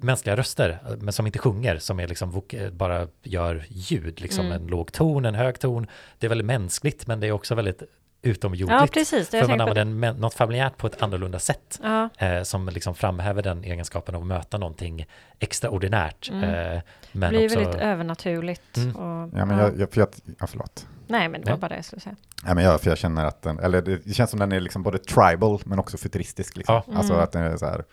Speaker 3: mänskliga röster, men som inte sjunger, som är liksom bara gör ljud, liksom
Speaker 4: Mm.
Speaker 3: en låg ton, en hög ton. Det är väldigt mänskligt, men det är också väldigt utomjordligt.
Speaker 4: Ja, precis. Det
Speaker 3: För man
Speaker 4: på.
Speaker 3: använder en, något familjärt på ett annorlunda sätt.
Speaker 4: Ja,
Speaker 3: Eh, som liksom framhäver den egenskapen av att möta någonting extraordinärt.
Speaker 4: Mm.
Speaker 3: Eh,
Speaker 4: det
Speaker 3: men
Speaker 4: blir
Speaker 3: också,
Speaker 4: väldigt övernaturligt.
Speaker 3: Mm.
Speaker 4: Och,
Speaker 2: Ja, men
Speaker 4: ja.
Speaker 2: jag, jag, för jag, ja, förlåt.
Speaker 4: Nej, men det var
Speaker 3: Nej.
Speaker 4: bara det jag skulle säga.
Speaker 2: Ja, men jag, för jag känner att den, eller det, det känns som den är liksom både tribal men också futuristisk. Liksom.
Speaker 3: Ja.
Speaker 2: Alltså
Speaker 4: Mm.
Speaker 2: att den är så här,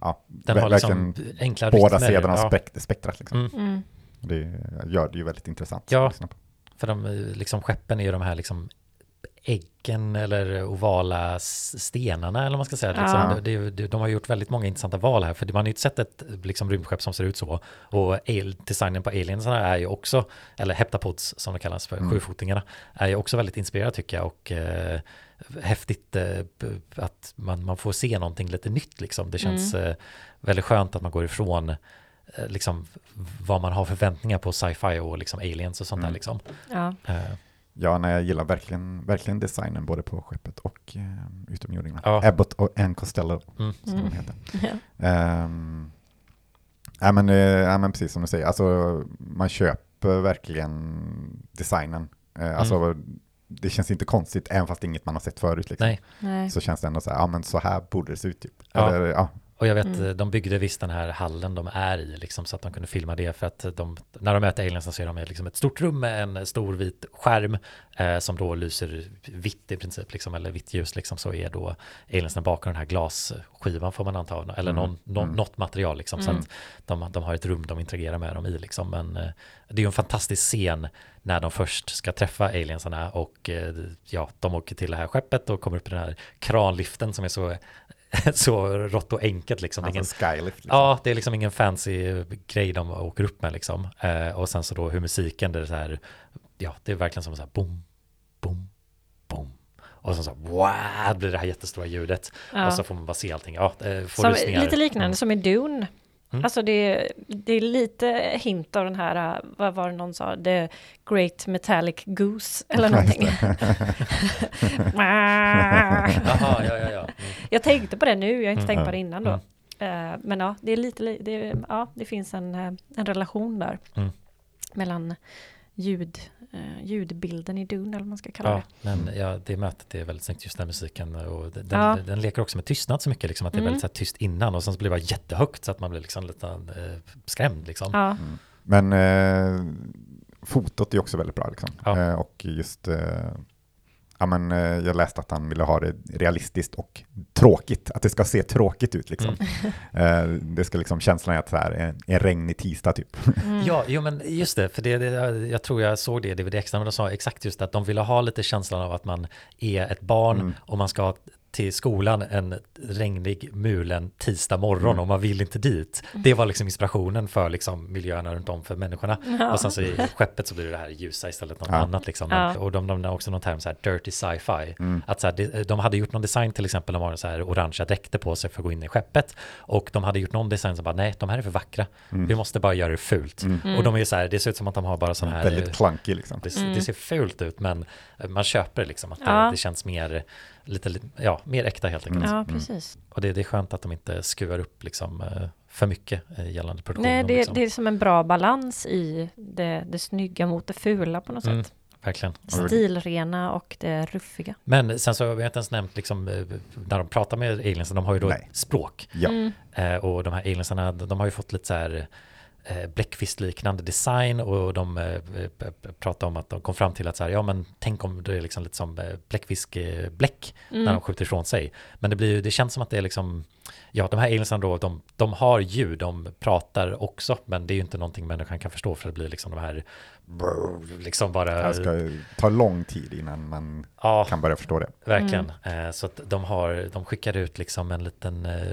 Speaker 2: ja,
Speaker 3: den har liksom enkla
Speaker 2: båda
Speaker 3: rytmer.
Speaker 2: sidorna av
Speaker 3: Ja,
Speaker 2: spekt- spektrat. Liksom.
Speaker 3: Mm.
Speaker 4: Mm.
Speaker 2: Det gör det ju väldigt intressant.
Speaker 3: Ja.
Speaker 2: på.
Speaker 3: För de eh, liksom skeppen är ju de här liksom äggen eller ovala stenarna eller vad man ska säga.
Speaker 4: Ja.
Speaker 3: Liksom, det, det, de har gjort väldigt många intressanta val här för man har ju inte sett ett liksom, rymdskepp som ser ut så. Och al- designen på aliensarna är ju också, eller heptapods som det kallas för,
Speaker 2: Mm.
Speaker 3: sjufotingarna, är ju också väldigt inspirerad tycker jag och eh, häftigt eh, att man, man får se någonting lite nytt liksom. Det känns eh, väldigt skönt att man går ifrån eh, liksom vad man har förväntningar på sci-fi och liksom aliens och sånt där
Speaker 2: Mm.
Speaker 3: liksom.
Speaker 4: Ja.
Speaker 2: Ja, nej, jag gillar verkligen, verkligen designen både på skeppet och eh, utomjordingarna.
Speaker 3: Ja.
Speaker 2: Abbott och Ann Costello
Speaker 3: Mm.
Speaker 2: som
Speaker 4: Mm.
Speaker 2: de heter.
Speaker 4: Ja.
Speaker 2: Ehm, ja, men, eh, ja, men precis som du säger, alltså, man köper verkligen designen. Eh, alltså, Det känns inte konstigt, även fast det är inget man har sett förut. Liksom.
Speaker 3: Nej,
Speaker 4: Nej.
Speaker 2: Så känns det ändå så här, ja men så här borde det se ut. Typ.
Speaker 3: Ja.
Speaker 2: Eller, ja,
Speaker 3: Och jag vet,
Speaker 4: Mm.
Speaker 3: eh, de byggde visst den här hallen de är i, liksom, så att de kunde filma det. För att de, när de möter aliensen så är de i liksom ett stort rum med en stor vit skärm eh, som då lyser vitt i princip, liksom, eller vitt ljus. Liksom, så är då aliensen bakom den här glasskivan får man anta, eller någon, nå- något material. Liksom, Så att de, de har ett rum de interagerar med dem i. Liksom. Men eh, det är ju en fantastisk scen när de först ska träffa aliensarna och eh, ja, de åker till det här skeppet och kommer upp i den här kranliften som är så så rått och enkelt liksom. Ingen,
Speaker 2: Alltså skylift. Liksom.
Speaker 3: Ja, det är liksom ingen fancy grej de åker upp med liksom. Eh, och sen så då hur musiken, det är så här, ja, det är verkligen som så här boom, boom, boom. Och sen så wow, blir det här jättestora ljudet.
Speaker 4: Ja.
Speaker 3: Och så får man bara se allting. Ja, eh, får
Speaker 4: Som, lite liknande som i Dune.
Speaker 3: Mm.
Speaker 4: Alltså det, det är lite hint av den här, äh, vad var det någon sa, The Great Metallic Goose eller någonting.
Speaker 3: Jaha, ja, ja, ja. Mm.
Speaker 4: jag tänkte på det nu, jag har inte
Speaker 3: Mm.
Speaker 4: tänkt på det innan då.
Speaker 3: Mm.
Speaker 4: Eh, men ja, det är lite, li- det, ja, det finns en, eh, en relation där.
Speaker 3: Mm.
Speaker 4: Mellan ljud, eh, ljudbilden i Dune eller vad man ska kalla
Speaker 3: Ja,
Speaker 4: det.
Speaker 3: men ja, det mötet är väldigt snyggt, just den musiken. Och den,
Speaker 4: Ja.
Speaker 3: den, den leker också med tystnad så mycket, liksom, att det är
Speaker 4: Mm.
Speaker 3: väldigt så här, tyst innan och sen så blir det bara jättehögt så att man blir liksom lite eh, skrämd. Liksom.
Speaker 4: Ja,
Speaker 2: Men eh, fotot är också väldigt bra. Liksom.
Speaker 3: Ja.
Speaker 2: Eh, och just, eh, ja, men, eh, jag läste att han ville ha det realistiskt och tråkigt, att det ska se tråkigt ut. Liksom.
Speaker 3: Mm.
Speaker 2: Eh, det ska liksom känslan är att så här, en, en regnig tisdag typ.
Speaker 4: Mm.
Speaker 3: Ja, jo men just det, för det, det, jag tror jag såg det i DVD extra, men de sa exakt just att de ville ha lite känslan av att man är ett barn
Speaker 2: Mm.
Speaker 3: och man ska till skolan en regnig, mulen tisdag morgon
Speaker 2: Mm.
Speaker 3: och man vill inte dit. Det var liksom inspirationen för liksom miljöerna runt om för människorna.
Speaker 4: Ja.
Speaker 3: Och sen så i skeppet så blir det här ljusa istället något
Speaker 2: Ja.
Speaker 3: annat liksom.
Speaker 4: Ja.
Speaker 3: Och de nämnde också någon term så här dirty sci-fi.
Speaker 2: Mm.
Speaker 3: Att så här, de, de hade gjort någon design till exempel, de har så här orangea dräkter på sig för att gå in i skeppet. Och de hade gjort någon design som bara, nej, de här är för vackra. Vi måste bara göra det fult. Och de är så här, det ser ut som att de har bara sån här...
Speaker 2: Väldigt clunky liksom.
Speaker 3: Det,
Speaker 4: Mm.
Speaker 3: det ser fult ut men man köper liksom att det, det känns mer lite, lite- ja, mer äkta helt enkelt.
Speaker 4: ja precis.
Speaker 3: Och det, det är skönt att de inte skruvar upp liksom eh, för mycket eh, gällande produktionen.
Speaker 4: Nej, det,
Speaker 3: liksom.
Speaker 4: det är som en bra balans i det, det snygga mot det fula på något
Speaker 3: Mm.
Speaker 4: sätt.
Speaker 3: Verkligen.
Speaker 4: Stilrena och det ruffiga.
Speaker 3: Men sen så har vi inte ens nämnt liksom, eh, när de pratar med aliensen, de har ju då
Speaker 2: Nej.
Speaker 3: ett språk.
Speaker 2: Ja.
Speaker 4: Mm.
Speaker 3: Eh, och de här aliensarna, de har ju fått lite så här bläckfiskliknande design och de eh, p- p- pratar om att de kom fram till att så här, ja men tänk om det är liksom lite som eh, bläckfiskbläck
Speaker 4: Mm.
Speaker 3: när de skjuter ifrån sig. Men det blir ju, det känns som att det är liksom, ja de här aliensarna då, de, de har ljud, de pratar också, men det är ju inte någonting människan kan förstå för det blir liksom de här, liksom bara,
Speaker 2: Det ska ta lång tid innan man
Speaker 3: ja,
Speaker 2: kan börja förstå det.
Speaker 3: Verkligen.
Speaker 4: Mm.
Speaker 3: Eh, så att de har, de skickar ut liksom en liten, eh,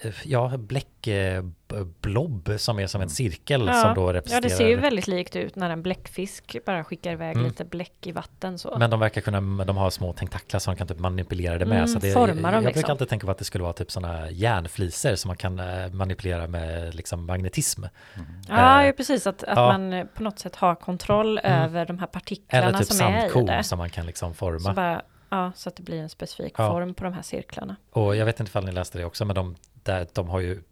Speaker 3: eh, ja, bläckblob som är som en cirkel som då
Speaker 4: ja,
Speaker 3: representerar.
Speaker 4: det ser ju väldigt likt ut när en bläckfisk bara skickar iväg
Speaker 3: Mm.
Speaker 4: lite bläck i vatten så.
Speaker 3: Men de verkar kunna, de har små tentaklar som de kan typ manipulera det med.
Speaker 4: Mm,
Speaker 3: så det,
Speaker 4: formar
Speaker 3: jag, jag brukar
Speaker 4: liksom.
Speaker 3: alltid tänka på att det skulle vara typ sådana järnfliser som man kan manipulera med liksom magnetism.
Speaker 4: ja,
Speaker 3: eh,
Speaker 4: ja, precis. Att, att
Speaker 3: ja.
Speaker 4: man på något sätt har kontroll
Speaker 3: Mm.
Speaker 4: över de här partiklarna
Speaker 3: Eller typ
Speaker 4: som är i det.
Speaker 3: som man kan liksom
Speaker 4: Så,
Speaker 3: forma.
Speaker 4: bara, ja, så att det blir en specifik
Speaker 3: Ja.
Speaker 4: form på de här cirklarna.
Speaker 3: Och jag vet inte ifall ni läste det också, men de, där, de har ju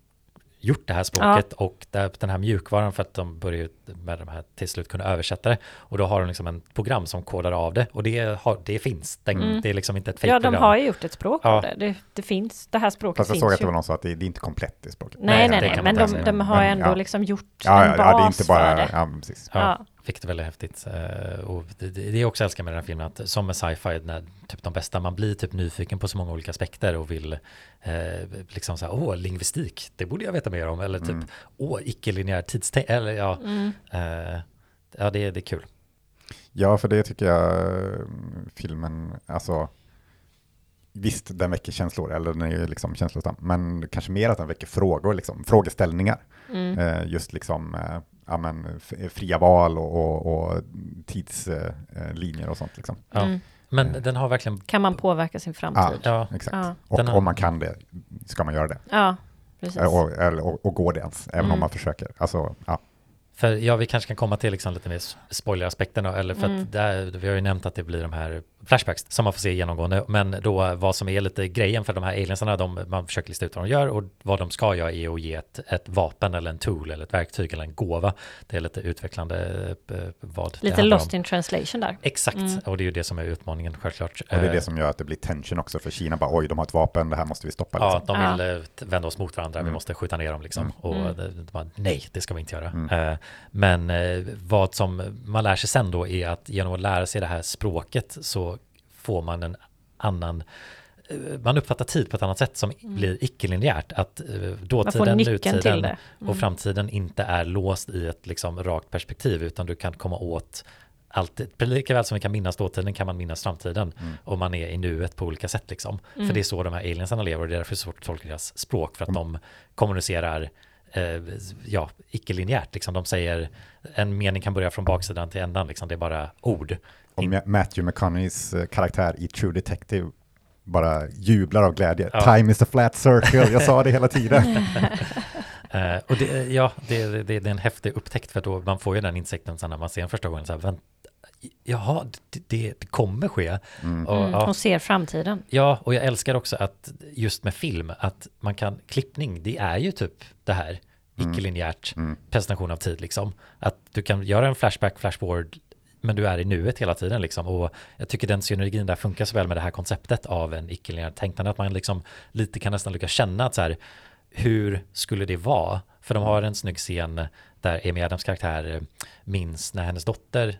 Speaker 3: gjort det här språket och där, den här mjukvaran för att de börjar ju med de här till slut kunna översätta det. Och då har de liksom en program som kodar av det och det, har, det finns. Den,
Speaker 4: Mm.
Speaker 3: Det är liksom inte ett
Speaker 4: Ja, de har ju gjort ett språk
Speaker 3: Ja.
Speaker 4: av det. det. Det finns, det här språket
Speaker 2: Fast jag
Speaker 4: finns
Speaker 2: såg att det var någon som sa att det, det är inte komplett det språket.
Speaker 4: Nej,
Speaker 3: Nej,
Speaker 4: nej, nej, men de, de har
Speaker 2: Men,
Speaker 4: ändå
Speaker 2: ja.
Speaker 4: liksom gjort
Speaker 2: Ja,
Speaker 4: en
Speaker 2: ja,
Speaker 4: bas
Speaker 2: ja, det är inte bara...
Speaker 4: för det.
Speaker 2: Ja, precis.
Speaker 3: Ja,
Speaker 4: Ja.
Speaker 3: Vilket är väldigt häftigt. Eh, och det, det det är också jag älskar med den här filmen, att som med sci-fi, när typ de bästa, man blir typ nyfiken på så många olika aspekter och vill eh, liksom så här, åh, lingvistik, det borde jag veta mer om, eller typ,
Speaker 2: Mm.
Speaker 3: åh, icke-linjär tidstänk, eller ja,
Speaker 4: Mm.
Speaker 3: eh, ja, det, det är kul.
Speaker 2: Ja, för det tycker jag filmen, alltså visst den väcker känslor, eller den är ju liksom känslosam, men kanske mer att den väcker frågor, liksom, frågeställningar.
Speaker 4: Mm.
Speaker 2: Eh, just liksom eh, ja, men, fria val och, och, och tidslinjer och sånt. Liksom.
Speaker 3: Ja.
Speaker 4: Mm.
Speaker 3: Men den har verkligen,
Speaker 4: Kan man påverka sin
Speaker 2: Ja,
Speaker 4: framtid?
Speaker 3: ja,
Speaker 2: exakt.
Speaker 4: Ja,
Speaker 2: Och
Speaker 3: har-
Speaker 2: om man kan det, ska man göra det.
Speaker 4: ja precis.
Speaker 2: Eh, Och, eller, och, och går det ens, även
Speaker 4: Mm.
Speaker 2: om man försöker. Alltså, ja.
Speaker 3: För ja, vi kanske kan komma till liksom lite mer spoileraspekten då, eller för
Speaker 4: Mm.
Speaker 3: att där, vi har ju nämnt att det blir de här flashbacks som man får se genomgående. Men då vad som är lite grejen för de här aliensarna, de, man försöker lista ut vad de gör och vad de ska göra är att ge ett, ett vapen eller en tool eller ett verktyg eller en gåva. Det är lite utvecklande eh, vad det
Speaker 4: Lite
Speaker 3: handlar
Speaker 4: lost
Speaker 3: om.
Speaker 4: in translation där.
Speaker 3: Exakt,
Speaker 4: Mm.
Speaker 3: och det är ju det som är utmaningen självklart.
Speaker 2: Och det är
Speaker 3: Eh,
Speaker 2: det som gör att det blir tension också, för Kina bara oj, de har ett vapen, det här måste vi stoppa.
Speaker 3: Ja,
Speaker 2: Liksom.
Speaker 3: de
Speaker 4: Ja.
Speaker 3: vill eh, t- vända oss mot varandra, vi
Speaker 2: Mm.
Speaker 3: måste skjuta ner dem liksom.
Speaker 2: Mm.
Speaker 3: Och
Speaker 4: Mm.
Speaker 3: de, de bara, nej, det ska vi inte göra.
Speaker 2: Mm.
Speaker 3: Eh, men eh, vad som man lär sig sen då är att genom att lära sig det här språket så får man en annan eh, man uppfattar tid på ett annat sätt som blir icke-linjärt. Att eh,
Speaker 4: Mm.
Speaker 3: Dåtiden, nutiden.
Speaker 4: Mm.
Speaker 3: och framtiden inte är låst i ett liksom rakt perspektiv utan du kan komma åt allt, lika väl som vi kan minnas dåtiden kan man minnas framtiden och man är i nuet på olika sätt liksom.
Speaker 4: Mm.
Speaker 3: För det är så de här aliensarna lever och det är därför det är svårt att tolka deras språk för att de kommunicerar eh, ja, icke-linjärt liksom. De säger en mening kan börja från baksidan till ändan liksom. Det är bara ord.
Speaker 2: Och Matthew McConaughey's eh, karaktär i True Detective bara jublar av glädje.
Speaker 3: Ja.
Speaker 2: Time is a flat circle, jag sa det hela tiden.
Speaker 3: Eh, och det, ja, det, det, det är en häftig upptäckt för då man får ju den insikten sen när man ser den första gången så här, vänt, jaha, det, det, kommer ske.
Speaker 2: Mm.
Speaker 3: Och,
Speaker 4: Mm.
Speaker 3: ja,
Speaker 4: Hon ser framtiden.
Speaker 3: Ja, och jag älskar också att just med film, att man kan, klippning, det är ju typ det här, icke-linjärt
Speaker 2: Mm.
Speaker 3: presentation av tid liksom. Att du kan göra en flashback, flashboard, men du är i nuet hela tiden liksom. Och jag tycker den synergin där funkar så väl med det här konceptet av en icke-linjärt tänkande, att man liksom lite kan nästan lyckas känna att så här, hur skulle det vara? För de har en snygg scen där Amy Adams karaktär eh, minns när hennes dotter,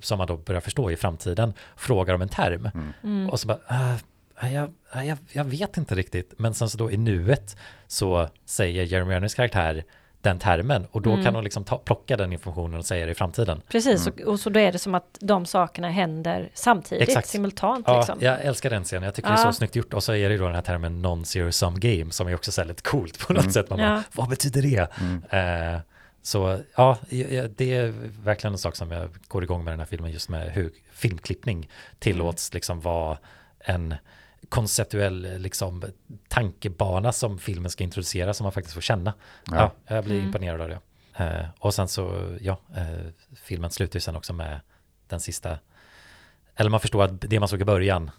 Speaker 3: som man då börjar förstå i framtiden, frågar om en term.
Speaker 4: Mm.
Speaker 3: Och så bara, ah, ah, jag, ah, jag, jag vet inte riktigt. Men sen så då i nuet så säger Jeremy Irons karaktär den termen och då
Speaker 4: Mm.
Speaker 3: kan hon liksom ta, plocka den informationen och säga det i framtiden.
Speaker 4: Precis, och, och så då är det som att de sakerna händer samtidigt,
Speaker 3: Exakt.
Speaker 4: simultant
Speaker 3: Ja,
Speaker 4: liksom.
Speaker 3: jag älskar den scenen. Jag tycker det är
Speaker 4: Ja.
Speaker 3: så snyggt gjort. Och så är det då den här termen non-zero sum game som är också så här lite coolt på något
Speaker 2: Mm.
Speaker 3: sätt. Man bara,
Speaker 4: Ja.
Speaker 3: vad betyder det?
Speaker 2: Mm.
Speaker 3: Eh, så ja, ja, det är verkligen en sak som jag går igång med den här filmen just med hur filmklippning tillåts liksom vara en konceptuell liksom tankebana som filmen ska introducera som man faktiskt får känna. Ja,
Speaker 2: Ja.
Speaker 3: jag blir
Speaker 4: Mm.
Speaker 3: imponerad av det. Eh, och sen så, ja, eh, filmen slutar ju sen också med den sista, eller man förstår att det man såg i början,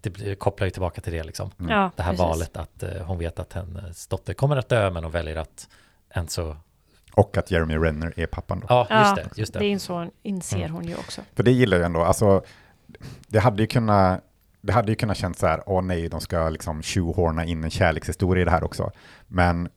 Speaker 3: det kopplar ju tillbaka till det liksom.
Speaker 4: Ja,
Speaker 3: Det här
Speaker 4: precis.
Speaker 3: valet att eh, hon vet att hennes dotter kommer att dö men hon väljer att än så,
Speaker 2: Och att Jeremy Renner är pappan då.
Speaker 3: ja just det, just
Speaker 4: Det
Speaker 3: det.
Speaker 4: inser
Speaker 3: Mm.
Speaker 4: hon ju också.
Speaker 2: För det gillar jag ändå. Alltså, det hade ju kunnat det hade ju kunnat kännas så här, åh nej, de ska liksom shoehorna in en kärlekshistoria i det här också. Men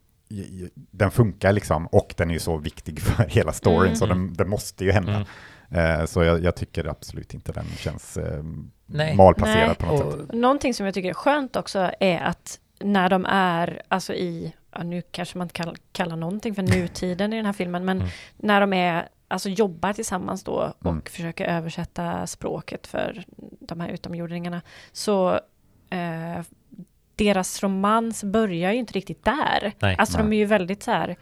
Speaker 2: den funkar liksom, och den är ju så viktig för hela storyn,
Speaker 4: Mm.
Speaker 2: så den, den måste ju hända.
Speaker 3: Mm.
Speaker 2: Eh, så jag, jag tycker absolut inte den känns eh,
Speaker 3: Nej.
Speaker 2: malplacerad
Speaker 4: Nej.
Speaker 2: på något sätt.
Speaker 3: Och,
Speaker 4: Någonting som jag tycker är skönt också är att när de är, alltså i, ja, nu kanske man inte kan kalla någonting för nutiden i den här filmen, men
Speaker 3: Mm.
Speaker 4: när de är, alltså jobbar tillsammans då och
Speaker 2: Mm.
Speaker 4: försöker översätta språket för de här utomjordingarna, så eh, deras romans börjar ju inte riktigt där.
Speaker 3: Nej.
Speaker 4: alltså de
Speaker 2: Nej.
Speaker 4: är ju väldigt så här,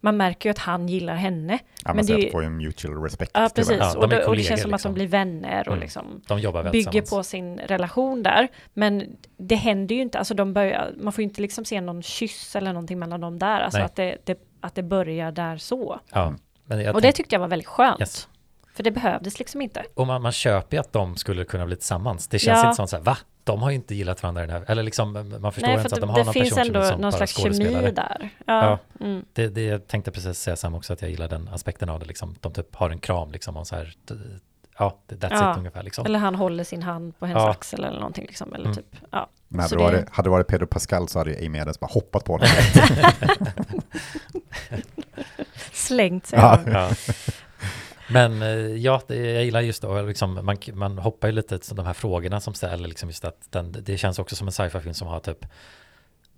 Speaker 4: man märker ju att han gillar henne.
Speaker 2: Ja,
Speaker 4: men
Speaker 2: man
Speaker 4: det är ju-
Speaker 2: att får ju en mutual respect.
Speaker 4: Ja, precis.
Speaker 3: Ja, de
Speaker 4: och, det, och det känns som att
Speaker 3: liksom.
Speaker 4: de blir vänner och
Speaker 3: Mm.
Speaker 4: liksom
Speaker 3: de jobbar väl
Speaker 4: bygger på sin relation där. Men det händer ju inte, alltså de börjar, man får ju inte liksom se någon kyss eller någonting mellan dem där. Alltså
Speaker 3: Nej.
Speaker 4: att det, det, att det börjar där så.
Speaker 3: Ja, men jag
Speaker 4: och det tyckte jag var väldigt skönt.
Speaker 3: Yes.
Speaker 4: För det behövdes liksom inte.
Speaker 3: och man, man köper ju att de skulle kunna bli tillsammans. Det känns
Speaker 4: Ja.
Speaker 3: inte som så här, va? De har ju inte gillat varandra i den här, eller liksom, man förstår
Speaker 4: Nej,
Speaker 3: inte
Speaker 4: för
Speaker 3: att de har någon
Speaker 4: det finns
Speaker 3: person
Speaker 4: ändå
Speaker 3: som, som
Speaker 4: någon slags kemi där. Ja. Mm.
Speaker 3: Det, det jag tänkte precis säga Sam också att jag gillar den aspekten av det liksom. De typ har en kram liksom och så här. Ja, that's
Speaker 4: Ja.
Speaker 3: it ungefär liksom.
Speaker 4: Eller han håller sin hand på hennes
Speaker 3: Ja.
Speaker 4: axel eller någonting liksom. Eller
Speaker 3: Mm.
Speaker 4: typ, ja.
Speaker 2: Men hade
Speaker 4: Så
Speaker 2: det,
Speaker 4: det-
Speaker 2: varit, hade det varit Pedro Pascal så hade ju Amy Adams bara hoppat på den.
Speaker 4: Slängt sig.
Speaker 2: Ja.
Speaker 3: Ja. Men eh, ja, jag gillar just och liksom, man, man hoppar ju lite till de här frågorna som ställer, liksom just att den, det känns också som en sci-fi-film som har typ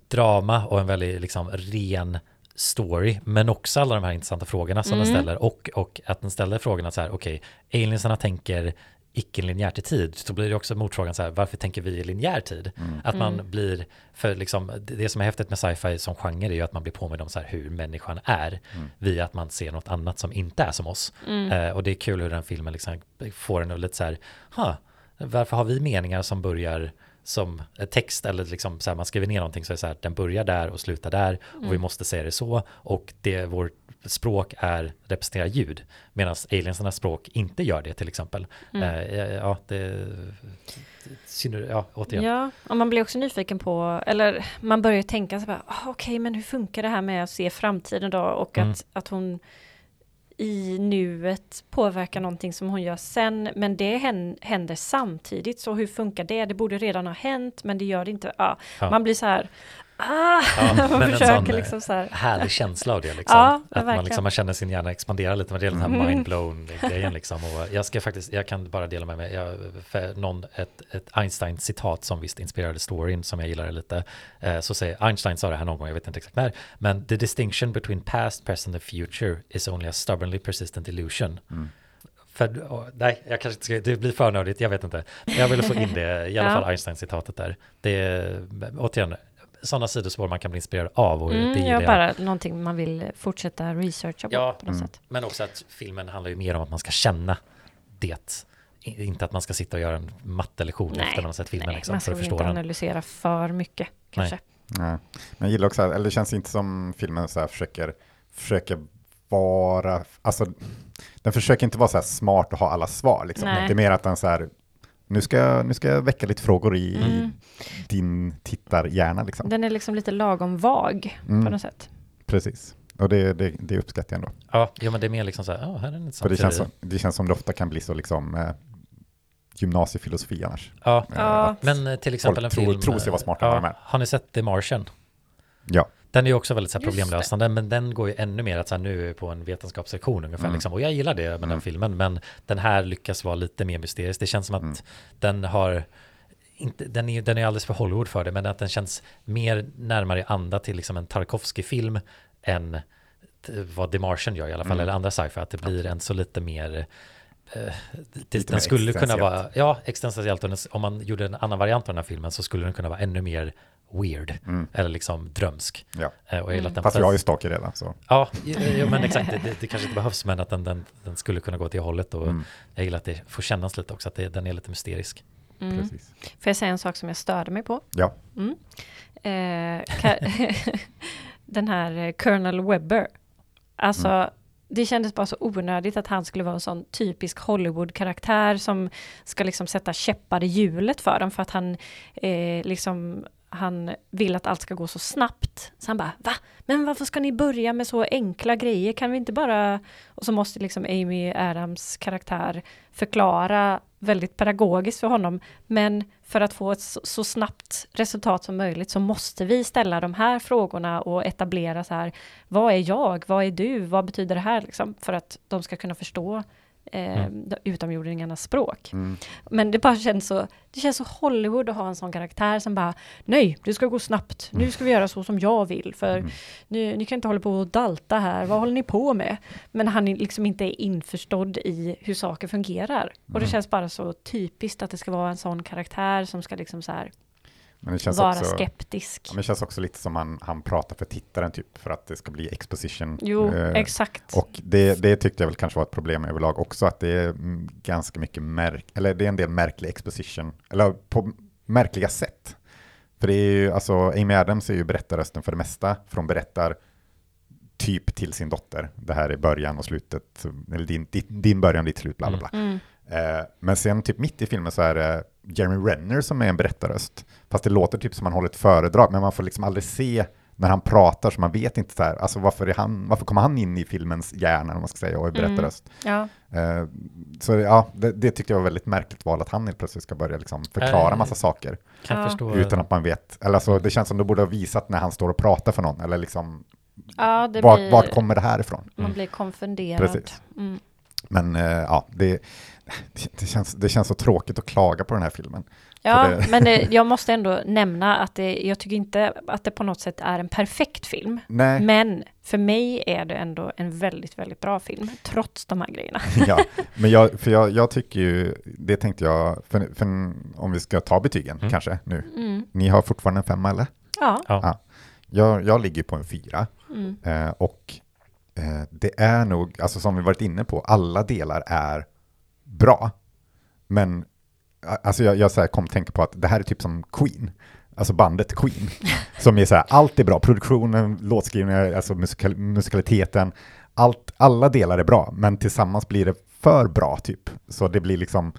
Speaker 3: drama och en väldigt liksom ren story, men också alla de här intressanta frågorna som den
Speaker 4: Mm.
Speaker 3: ställer och, och att den ställer frågorna så här, okej, aliensarna tänker icke-linjärt i tid, så blir det också motfrågan så här, varför tänker vi i linjär tid? Att man
Speaker 4: Mm.
Speaker 3: blir, för liksom, det som är häftigt med sci-fi som genre är ju att man blir påmind om så här hur människan är, via att man ser något annat som inte är som oss.
Speaker 4: Mm.
Speaker 3: Eh, och det är kul hur den filmen liksom får en att lite så här, ha, varför har vi meningar som börjar som text eller liksom så här, man skriver ner någonting så är det så här, den börjar där och slutar där och vi måste säga det så och det vår språk är representerar ljud, medan aliensarnas språk inte gör det till exempel.
Speaker 4: Mm.
Speaker 3: Eh, ja, det... synd- Ja, återigen.
Speaker 4: Ja, och man blir också nyfiken på, eller man börjar ju tänka så bara, ah, okej, men hur funkar det här med att se framtiden då och
Speaker 3: Mm.
Speaker 4: att, att hon i nuet påverkar någonting som hon gör sen, men det hän- händer samtidigt, så hur funkar det? Det borde redan ha hänt, men det gör det inte. Ja,
Speaker 3: Ja.
Speaker 4: Man blir så här, ah,
Speaker 3: Ja,
Speaker 4: man
Speaker 3: men en
Speaker 4: försöker
Speaker 3: sån,
Speaker 4: liksom så här.
Speaker 3: härlig känsla av det liksom.
Speaker 4: Ja,
Speaker 3: att man,
Speaker 4: verkligen.
Speaker 3: liksom, man känner sin hjärna expandera lite, men det är den här
Speaker 4: Mm.
Speaker 3: mindblown grejen liksom. Och jag ska faktiskt, jag kan bara dela med mig, jag, för någon, ett, ett Einstein-citat som visst inspirerade storyn, som jag gillade lite. Eh, så säger, Einstein sa det här någon gång, jag vet inte exakt när, men the distinction between past, present and future is only a stubbornly persistent illusion. För, åh, nej, jag kanske inte ska, det blir för nördigt, jag vet inte. Men jag ville få in det, i alla
Speaker 4: Ja.
Speaker 3: fall Einstein-citatet där. Det är, återigen, sådana sidospår man kan bli inspirerad av. Och det
Speaker 4: Mm, ja,
Speaker 3: jag.
Speaker 4: bara någonting man vill fortsätta researcha på,
Speaker 3: Ja.
Speaker 4: på något
Speaker 2: Mm.
Speaker 4: sätt.
Speaker 3: Men också att filmen handlar ju mer om att man ska känna det. Inte att man ska sitta och göra en mattelektion efter man sett filmen
Speaker 4: nej,
Speaker 3: liksom,
Speaker 4: man
Speaker 3: för
Speaker 4: ska
Speaker 3: att
Speaker 4: väl
Speaker 3: förstå
Speaker 4: inte
Speaker 3: den.
Speaker 4: analysera för mycket kanske.
Speaker 2: Nej. Men jag gillar också, eller det känns inte som filmen så här försöker, försöker vara, alltså den försöker inte vara så här smart och ha alla svar liksom.
Speaker 4: Nej.
Speaker 2: Det är mer att den så här, nu ska, jag- nu ska jag väcka lite frågor i
Speaker 4: Mm.
Speaker 2: din tittarhjärna liksom.
Speaker 4: Den är liksom lite lagom vag
Speaker 2: Mm.
Speaker 4: på något sätt.
Speaker 2: Precis. Och det, det, det uppskattar jag ändå.
Speaker 3: Ja, jo, men det är mer liksom så här, ja, här är en
Speaker 2: För
Speaker 3: intressant
Speaker 2: det känns, som, det känns som det ofta kan bli så liksom eh, gymnasiefilosofi annars.
Speaker 3: Ja,
Speaker 2: Eh,
Speaker 4: Ja.
Speaker 3: men eh, till exempel en
Speaker 2: tror-
Speaker 3: film.
Speaker 2: tror sig vara smartare än vad de är.
Speaker 3: Har ni sett The Martian?
Speaker 2: Ja,
Speaker 3: Den är ju också väldigt så här, problemlösande, men den går ju ännu mer att så här, nu är vi på en vetenskapssektion ungefär.
Speaker 2: Mm.
Speaker 3: Liksom. Och jag gillar det med den
Speaker 2: Mm.
Speaker 3: filmen, men den här lyckas vara lite mer mysterisk. Det känns som att
Speaker 2: Mm.
Speaker 3: den har, inte, den, är, den är alldeles för Hollywood för det, men att den känns mer närmare i anda till liksom en Tarkovsky-film än vad The Martian gör i alla fall,
Speaker 2: Mm.
Speaker 3: eller andra sci-fi, att det blir en så lite mer eh, det, den skulle kunna vara, ja, existentiellt, den- om man gjorde en annan variant av den här filmen så skulle den kunna vara ännu mer weird,
Speaker 2: mm,
Speaker 3: eller liksom drömsk.
Speaker 2: ja.
Speaker 3: Eh, Och jag gillar att den
Speaker 2: Fast vi har ju Stalker redan så.
Speaker 3: Ja, jo, men exakt, det, det, kanske inte behövs, men att den, den, den skulle kunna gå till det hållet och
Speaker 2: Mm,
Speaker 3: jag gillar att det får kännas lite också, att det, den är lite mysterisk.
Speaker 4: Mm.
Speaker 2: precis.
Speaker 4: Får jag säga en sak som jag störde mig på?
Speaker 2: Ja,
Speaker 4: Mm. Eh, den här eh, Colonel Webber. Alltså,
Speaker 2: Mm.
Speaker 4: det kändes bara så onödigt att han skulle vara en sån typisk Hollywood-karaktär som ska liksom sätta käppar i hjulet för dem för att han eh, liksom han vill att allt ska gå så snabbt. Så han bara, va? Men varför ska ni börja med så enkla grejer? Kan vi inte bara... Och så måste liksom Amy Adams karaktär förklara väldigt pedagogiskt för honom. Men för att få ett så, så snabbt resultat som möjligt så måste vi ställa de här frågorna och etablera så här, vad är jag? Vad är du? Vad betyder det här? Liksom, för att de ska kunna förstå eh, de utomjordingarnas språk.
Speaker 2: mm,
Speaker 4: Men det bara känns så, det känns så Hollywood att ha en sån karaktär som bara, nej, det ska gå snabbt. Nu ska vi göra så som jag vill, för
Speaker 2: mm.
Speaker 4: ni, ni kan inte hålla på och dalta här. Vad håller ni på med? Men han är liksom inte är införstådd i hur saker fungerar. Och det
Speaker 2: Mm.
Speaker 4: känns bara så typiskt att det ska vara en sån karaktär som ska liksom så här vara
Speaker 2: också...
Speaker 4: skeptisk.
Speaker 2: Ja, men det känns också lite som han, han pratar för tittaren typ för att det ska bli exposition.
Speaker 4: Jo,
Speaker 2: Eh,
Speaker 4: exakt.
Speaker 2: Och det, det tyckte jag väl kanske var ett problem överlag också, att det är mm, ganska mycket märk, eller det är en del märklig exposition, eller på märkliga sätt. För det är ju, alltså Amy Adams är ju berättarrösten för det mesta, för hon berättar typ till sin dotter, det här är början och slutet, eller din, din, din början, ditt slut, bla bla bla.
Speaker 4: Mm.
Speaker 2: Eh, men sen typ mitt i filmen så är det Jeremy Renner som är en berättarröst. Fast det låter typ som han håller ett föredrag, men man får liksom aldrig se när han pratar, så man vet inte så här, alltså varför, är han, varför kommer han in i filmens hjärna, om man ska säga, och är
Speaker 4: Mm.
Speaker 2: berättarröst.
Speaker 4: Ja,
Speaker 2: Eh, så ja, det, det tyckte jag var väldigt märkligt val, att han helt plötsligt ska börja liksom förklara
Speaker 3: Eh,
Speaker 2: massa saker,
Speaker 3: Kan
Speaker 4: Ja.
Speaker 3: förstå.
Speaker 2: utan att man vet, eller alltså det känns som det borde ha visat när han står och pratar för någon, eller liksom,
Speaker 4: ja det
Speaker 2: vart,
Speaker 4: blir,
Speaker 2: vart kommer det här ifrån?
Speaker 4: man
Speaker 3: Mm.
Speaker 4: blir konfunderad.
Speaker 2: Precis.
Speaker 4: Mm.
Speaker 2: Men eh, ja, det, det, känns, det känns så tråkigt att klaga på den här filmen.
Speaker 4: Ja,
Speaker 2: det-
Speaker 4: men det, jag måste ändå nämna att det, jag tycker inte att det på något sätt är en perfekt film.
Speaker 2: Nej.
Speaker 4: Men för mig är det ändå en väldigt, väldigt bra film, trots de här grejerna.
Speaker 2: ja, men jag, för jag, jag tycker ju, det tänkte jag, för, för om vi ska ta betygen
Speaker 3: Mm.
Speaker 2: kanske nu.
Speaker 4: Mm.
Speaker 2: Ni har fortfarande en femma eller?
Speaker 4: Ja.
Speaker 3: Ja.
Speaker 2: Jag, jag ligger på en fyra
Speaker 4: Mm.
Speaker 2: eh, och eh, det är nog, alltså som vi varit inne på, alla delar är bra. Men alltså jag, jag så kom att tänka på att det här är typ som Queen. Alltså bandet Queen. Som är så här, allt är bra. Produktionen, låtskrivningen, alltså musikal, musikaliteten. allt, alla delar är bra, men tillsammans blir det för bra typ. Så det blir liksom,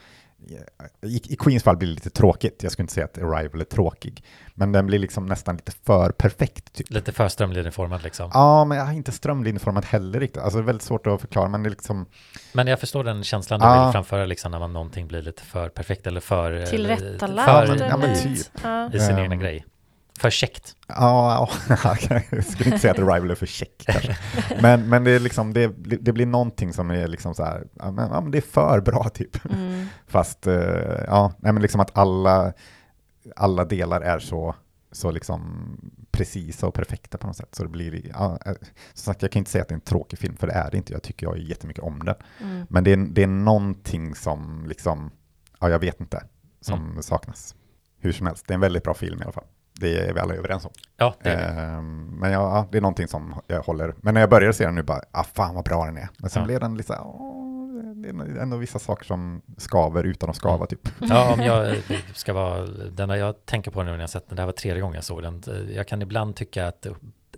Speaker 2: i, i Queens fall blir det lite tråkigt. Jag skulle inte säga att Arrival är tråkig, men den blir liksom nästan lite för perfekt typ.
Speaker 3: Lite för strömlinjeformad liksom.
Speaker 2: Ja, men jag har inte strömlinjeformat heller riktigt. Alltså det är väldigt svårt att förklara, men det är liksom,
Speaker 3: Men jag förstår den känslan du
Speaker 2: Ja.
Speaker 3: vill framföra liksom när man någonting blir lite för perfekt eller för... eh,
Speaker 4: Tillrättalagt.
Speaker 3: För
Speaker 2: Ja, men- ja, men typ.
Speaker 4: Ja.
Speaker 3: i sin
Speaker 2: Ehm.
Speaker 3: egna grej. För käckt.
Speaker 2: ja, ja, jag skulle inte säga att Arrival är för check kanske. Men, men det är liksom, det, det blir någonting som är liksom så här, ja men, ja, men det är för bra typ.
Speaker 4: Mm.
Speaker 2: Fast, eh, ja, nej men liksom att alla, alla delar är så, så liksom precisa och perfekta på något sätt. Så det blir, ja, eh, som sagt, jag kan inte säga att det är en tråkig film, för det är det inte. Jag tycker jag jättemycket om den.
Speaker 4: Mm.
Speaker 2: Men det är, det är någonting som liksom, ja jag vet inte, som saknas. Hur som helst, det är en väldigt bra film i alla fall. Det är vi alla överens om.
Speaker 3: Ja, det är.
Speaker 2: Ehm, men ja, ja, det är någonting som jag håller. Men när jag började se den nu bara, ah, fan vad bra den är. Men sen
Speaker 3: Ja.
Speaker 2: blev den lite så här, det är ändå vissa saker som skaver utan att skava typ.
Speaker 3: Ja, om jag eh, ska vara, den jag tänker på nu när jag sett den, det här var tredje gången jag såg den, Eh, jag kan ibland tycka att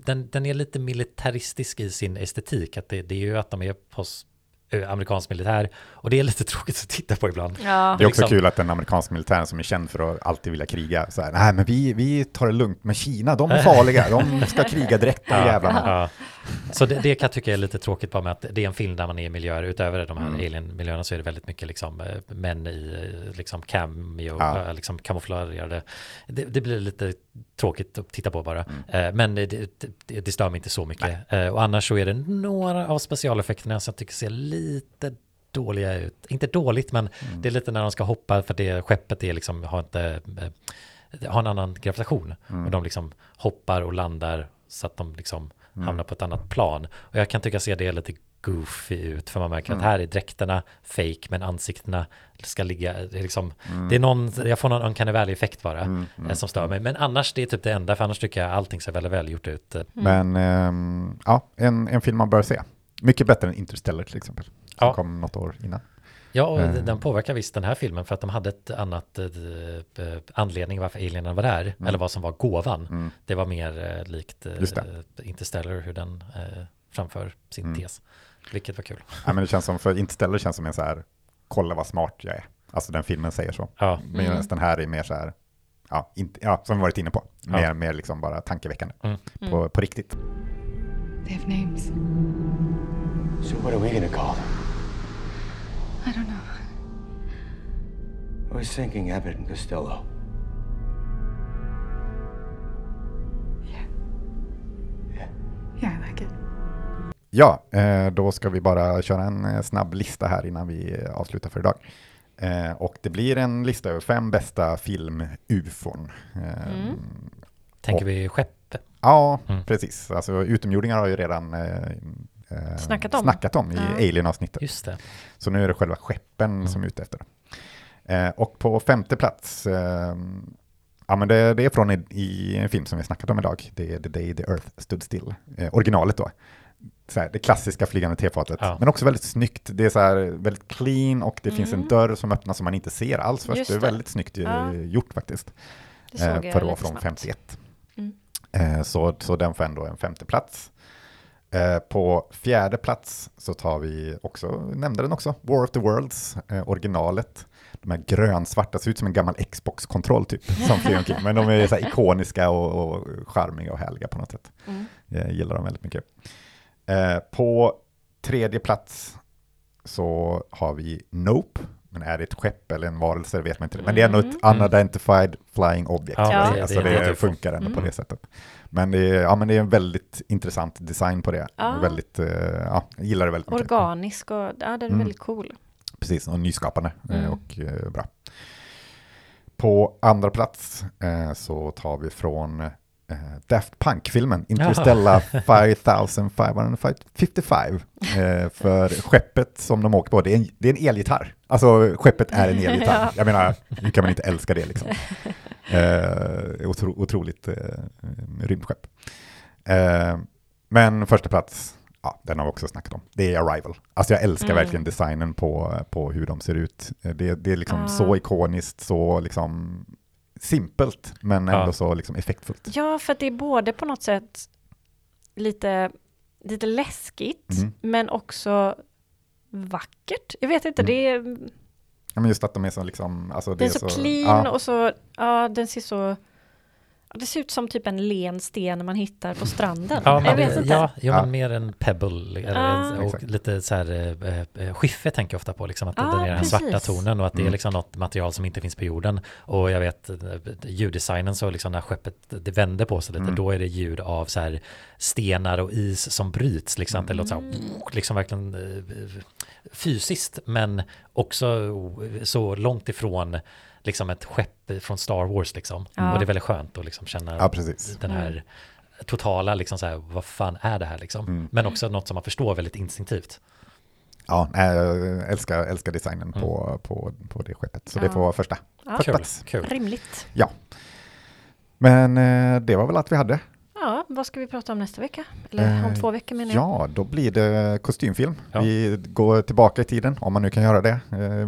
Speaker 3: den, den är lite militaristisk i sin estetik, att det, det är ju att de är på eh, amerikansk militär och det är lite tråkigt att titta på ibland.
Speaker 4: Ja.
Speaker 2: Det är också
Speaker 3: liksom-
Speaker 2: kul att den amerikanska militären som är känd för att alltid vilja kriga, så här, nej men vi, vi tar det lugnt, men Kina, de är farliga, de ska kriga direkt på jävlarna.
Speaker 3: Ja. Så det, det kan jag tycka är lite tråkigt bara med att det är en film där man är i miljöer utöver de här
Speaker 2: Mm.
Speaker 3: alien-miljöerna så är det väldigt mycket liksom eh, män i eh, liksom cameo,
Speaker 2: Ja.
Speaker 3: eh, liksom kamouflerade. Det, det blir lite tråkigt att titta på bara.
Speaker 2: Mm.
Speaker 3: Men det, det, stör mig inte så mycket. Eh, Och annars så är det några av specialeffekterna som jag tycker ser lite dåliga ut. Inte dåligt, men
Speaker 2: Mm.
Speaker 3: det är lite när de ska hoppa för det skeppet är liksom, har inte har en annan gravitation.
Speaker 2: Mm.
Speaker 3: Och de liksom hoppar och landar så att de liksom
Speaker 2: Mm.
Speaker 3: hamnar på ett annat plan. Och jag kan tycka se det lite goofy ut för man märker
Speaker 2: Mm.
Speaker 3: att här är dräkterna fake men ansiktena ska ligga, det är liksom,
Speaker 2: Mm.
Speaker 3: det är någon, jag får någon uncanny valley-effekt bara eh, som stör mig. Men annars det är typ det enda, för annars tycker jag allting ser väldigt väl gjort ut.
Speaker 4: Mm.
Speaker 2: Men ehm, ja, en, en film man bör se. Mycket bättre än Interstellar till exempel, som
Speaker 3: Ja.
Speaker 2: kom något år innan.
Speaker 3: Ja, och
Speaker 2: Eh.
Speaker 3: den påverkar visst den här filmen för att de hade ett annat eh, eh, anledning varför alienen var där, eller vad som var gåvan.
Speaker 2: Mm.
Speaker 3: Det var mer eh, likt eh, Interstellar, hur den eh, framför sin
Speaker 2: Mm.
Speaker 3: tes. Vilket var kul.
Speaker 2: Ja, men det känns som, för Interstellar känns som en så här, kolla vad smart jag är. Alltså den filmen säger så.
Speaker 3: Ja,
Speaker 2: Medan
Speaker 4: Mm.
Speaker 2: den här är mer så här, ja, inte, ja som vi varit inne på,
Speaker 3: Ja.
Speaker 2: mer, mer liksom bara tankeväckande.
Speaker 3: Mm.
Speaker 2: På, på riktigt.
Speaker 5: They have names.
Speaker 6: So what are we gonna call them?
Speaker 5: I don't know.
Speaker 6: I was thinking Abbott and Costello.
Speaker 5: Yeah, I like it.
Speaker 2: Ja, eh, då ska vi bara köra en eh, snabb lista här innan vi avslutar för idag. Eh, och det blir en lista över fem bästa film-ufon.
Speaker 4: Mm.
Speaker 3: tänker vi skepp?
Speaker 2: Ja,
Speaker 3: Mm.
Speaker 2: precis. Alltså utomjordingar har ju redan eh,
Speaker 4: Snackat om.
Speaker 2: snackat om i
Speaker 4: Ja.
Speaker 2: Alien-avsnittet.
Speaker 3: Just det.
Speaker 2: Så nu är det själva skeppen
Speaker 3: Mm.
Speaker 2: som är ute efter. Eh, och på femte plats, eh, ja men det, det är från i, i en film som vi snackat om idag. Det är The Day the Earth Stood Still, eh, originalet då. Så här, det klassiska flygande tefatet,
Speaker 3: Ja.
Speaker 2: men också väldigt snyggt. Det är så här väldigt clean och det finns en
Speaker 4: Mm.
Speaker 2: dörr som öppnas som man inte ser alls först.
Speaker 4: Just
Speaker 2: Det är
Speaker 4: det.
Speaker 2: väldigt snyggt eh,
Speaker 4: Ja.
Speaker 2: gjort faktiskt.
Speaker 4: Det såg
Speaker 2: Eh, för att vara från
Speaker 4: snabbt.
Speaker 2: 51.
Speaker 4: Mm.
Speaker 2: Eh, så, så den får ändå en femte plats. Eh, på fjärde plats så tar vi också, nämnde den också, War of the Worlds, eh, originalet. De här grönsvarta, ser ut som en gammal Xbox-kontroll typ, som flyger omkring. Men de är så här ikoniska och, och charmiga och härliga på något sätt.
Speaker 4: Mm.
Speaker 2: Jag gillar dem väldigt mycket. Eh, på tredje plats så har vi Nope. Men är det ett skepp eller en varelse vet man inte. Men det är ändå ett
Speaker 4: Mm.
Speaker 2: unidentified flying object.
Speaker 3: Ja,
Speaker 4: det-
Speaker 2: alltså
Speaker 3: det-
Speaker 2: det, funkar ändå på
Speaker 4: Mm.
Speaker 2: det sättet. Men det, är, ja, men det är en väldigt intressant design på det.
Speaker 4: Ja.
Speaker 2: Väldigt, eh, ja, jag gillar det väldigt mycket.
Speaker 4: Organisk och ja, den är
Speaker 2: Mm.
Speaker 4: väldigt cool.
Speaker 2: Precis, och nyskapande eh,
Speaker 4: Mm.
Speaker 2: och eh, bra. På andra plats så tar vi från Daft Punk-filmen Interstellar 5555. Eh, för skeppet som de åker på, det är en, det är en elgitarr. Alltså skeppet är en elgitarr.
Speaker 4: Ja.
Speaker 2: Jag menar, hur kan man inte älska det liksom? Eh, otro, otroligt eh, rymdskepp. Eh, men första plats, ja, den har vi också snackat om. Det är Arrival. Alltså jag älskar
Speaker 4: Mm.
Speaker 2: verkligen designen på, på hur de ser ut. Eh, Det, det är liksom
Speaker 4: Ja.
Speaker 2: så ikoniskt, så liksom simpelt, men ändå
Speaker 3: Ja.
Speaker 2: så liksom effektfullt.
Speaker 4: Ja, för att det är både på något sätt lite lite läskigt,
Speaker 2: Mm.
Speaker 4: men också vackert. Jag vet inte,
Speaker 2: Mm.
Speaker 4: det är,
Speaker 2: men just att de är så liksom, alltså
Speaker 4: den är så, clean
Speaker 2: ja,
Speaker 4: och så, ja den ser så, det ser ut som typ en len sten man hittar på stranden.
Speaker 3: Ja,
Speaker 4: jag
Speaker 3: men,
Speaker 4: vet inte.
Speaker 3: ja, ja,
Speaker 2: Ja.
Speaker 3: men mer en pebble eller,
Speaker 4: Ja.
Speaker 3: och
Speaker 2: Exakt.
Speaker 3: lite så här eh, eh, skiffer tänker jag ofta på, liksom, att
Speaker 4: Ja,
Speaker 3: den är den här svarta tonen och att det är
Speaker 2: Mm.
Speaker 3: liksom något material som inte finns på jorden. Och jag vet eh, ljuddesignen så liksom när skeppet det vänder på sig lite,
Speaker 2: Mm.
Speaker 3: då är det ljud av så här stenar och is som bryts, liksom, att det låter så här, liksom verkligen eh, fysiskt, men också så långt ifrån liksom ett skepp från Star Wars liksom.
Speaker 4: Ja.
Speaker 3: Och det är väldigt skönt att liksom känna
Speaker 2: Ja, precis.
Speaker 3: den här totala, liksom så här, vad fan är det här liksom?
Speaker 2: Mm.
Speaker 3: Men också något som man förstår väldigt instinktivt.
Speaker 2: Ja, jag älskar, älskar designen på, på, på det skeppet. Så det
Speaker 4: Ja.
Speaker 2: får vara första.
Speaker 4: Ja.
Speaker 3: Kul,
Speaker 2: plats.
Speaker 3: kul.
Speaker 4: Rimligt.
Speaker 2: Men eh, det var väl allt vi hade.
Speaker 4: Ja, vad ska vi prata om nästa vecka? Eller om
Speaker 2: Eh,
Speaker 4: två veckor menar jag.
Speaker 2: Ja, då blir det kostymfilm.
Speaker 3: Ja.
Speaker 2: Vi går tillbaka i tiden, om man nu kan göra det, eh,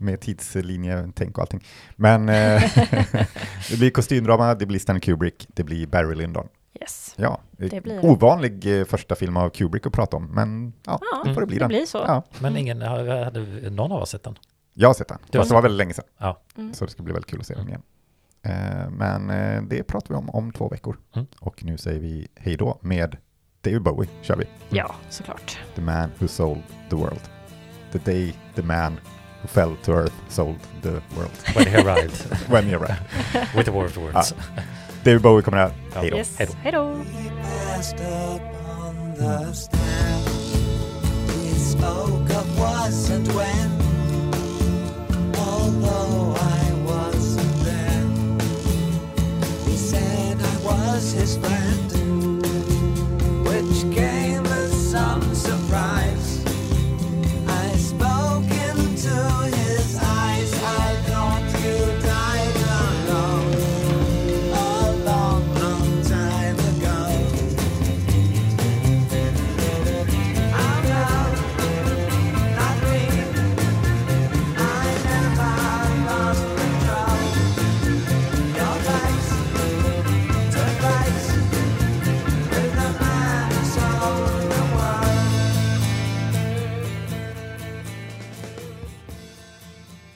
Speaker 2: med tidslinje, tänk och allting. Men eh, det blir kostymdrama, det blir Stanley Kubrick, det blir Barry Lyndon.
Speaker 4: Yes.
Speaker 2: Ja,
Speaker 4: Det blir det.
Speaker 2: ovanlig eh, första film av Kubrick att prata om, men ja,
Speaker 4: Ja,
Speaker 2: då får det bli
Speaker 4: det
Speaker 2: den.
Speaker 4: blir så.
Speaker 2: Ja,
Speaker 3: Men ingen, hade någon av oss sett den?
Speaker 2: jag har sett den, fast det var väldigt länge sedan.
Speaker 3: Ja.
Speaker 4: Mm.
Speaker 2: Så det ska bli väldigt kul att se den igen. Eh, Men eh, det pratar vi om om två veckor.
Speaker 3: Mm.
Speaker 2: Och nu säger vi hej då med David Bowie, kör vi.
Speaker 4: Ja, såklart.
Speaker 2: The man who sold the world. The day the man who fell to earth sold the world.
Speaker 3: When he arrived
Speaker 2: When you're right.
Speaker 3: with the word of words.
Speaker 2: David Bowie kommer här.
Speaker 3: Ja.
Speaker 2: Hej då.
Speaker 4: Yes.
Speaker 3: Hej då.
Speaker 7: was his plan, which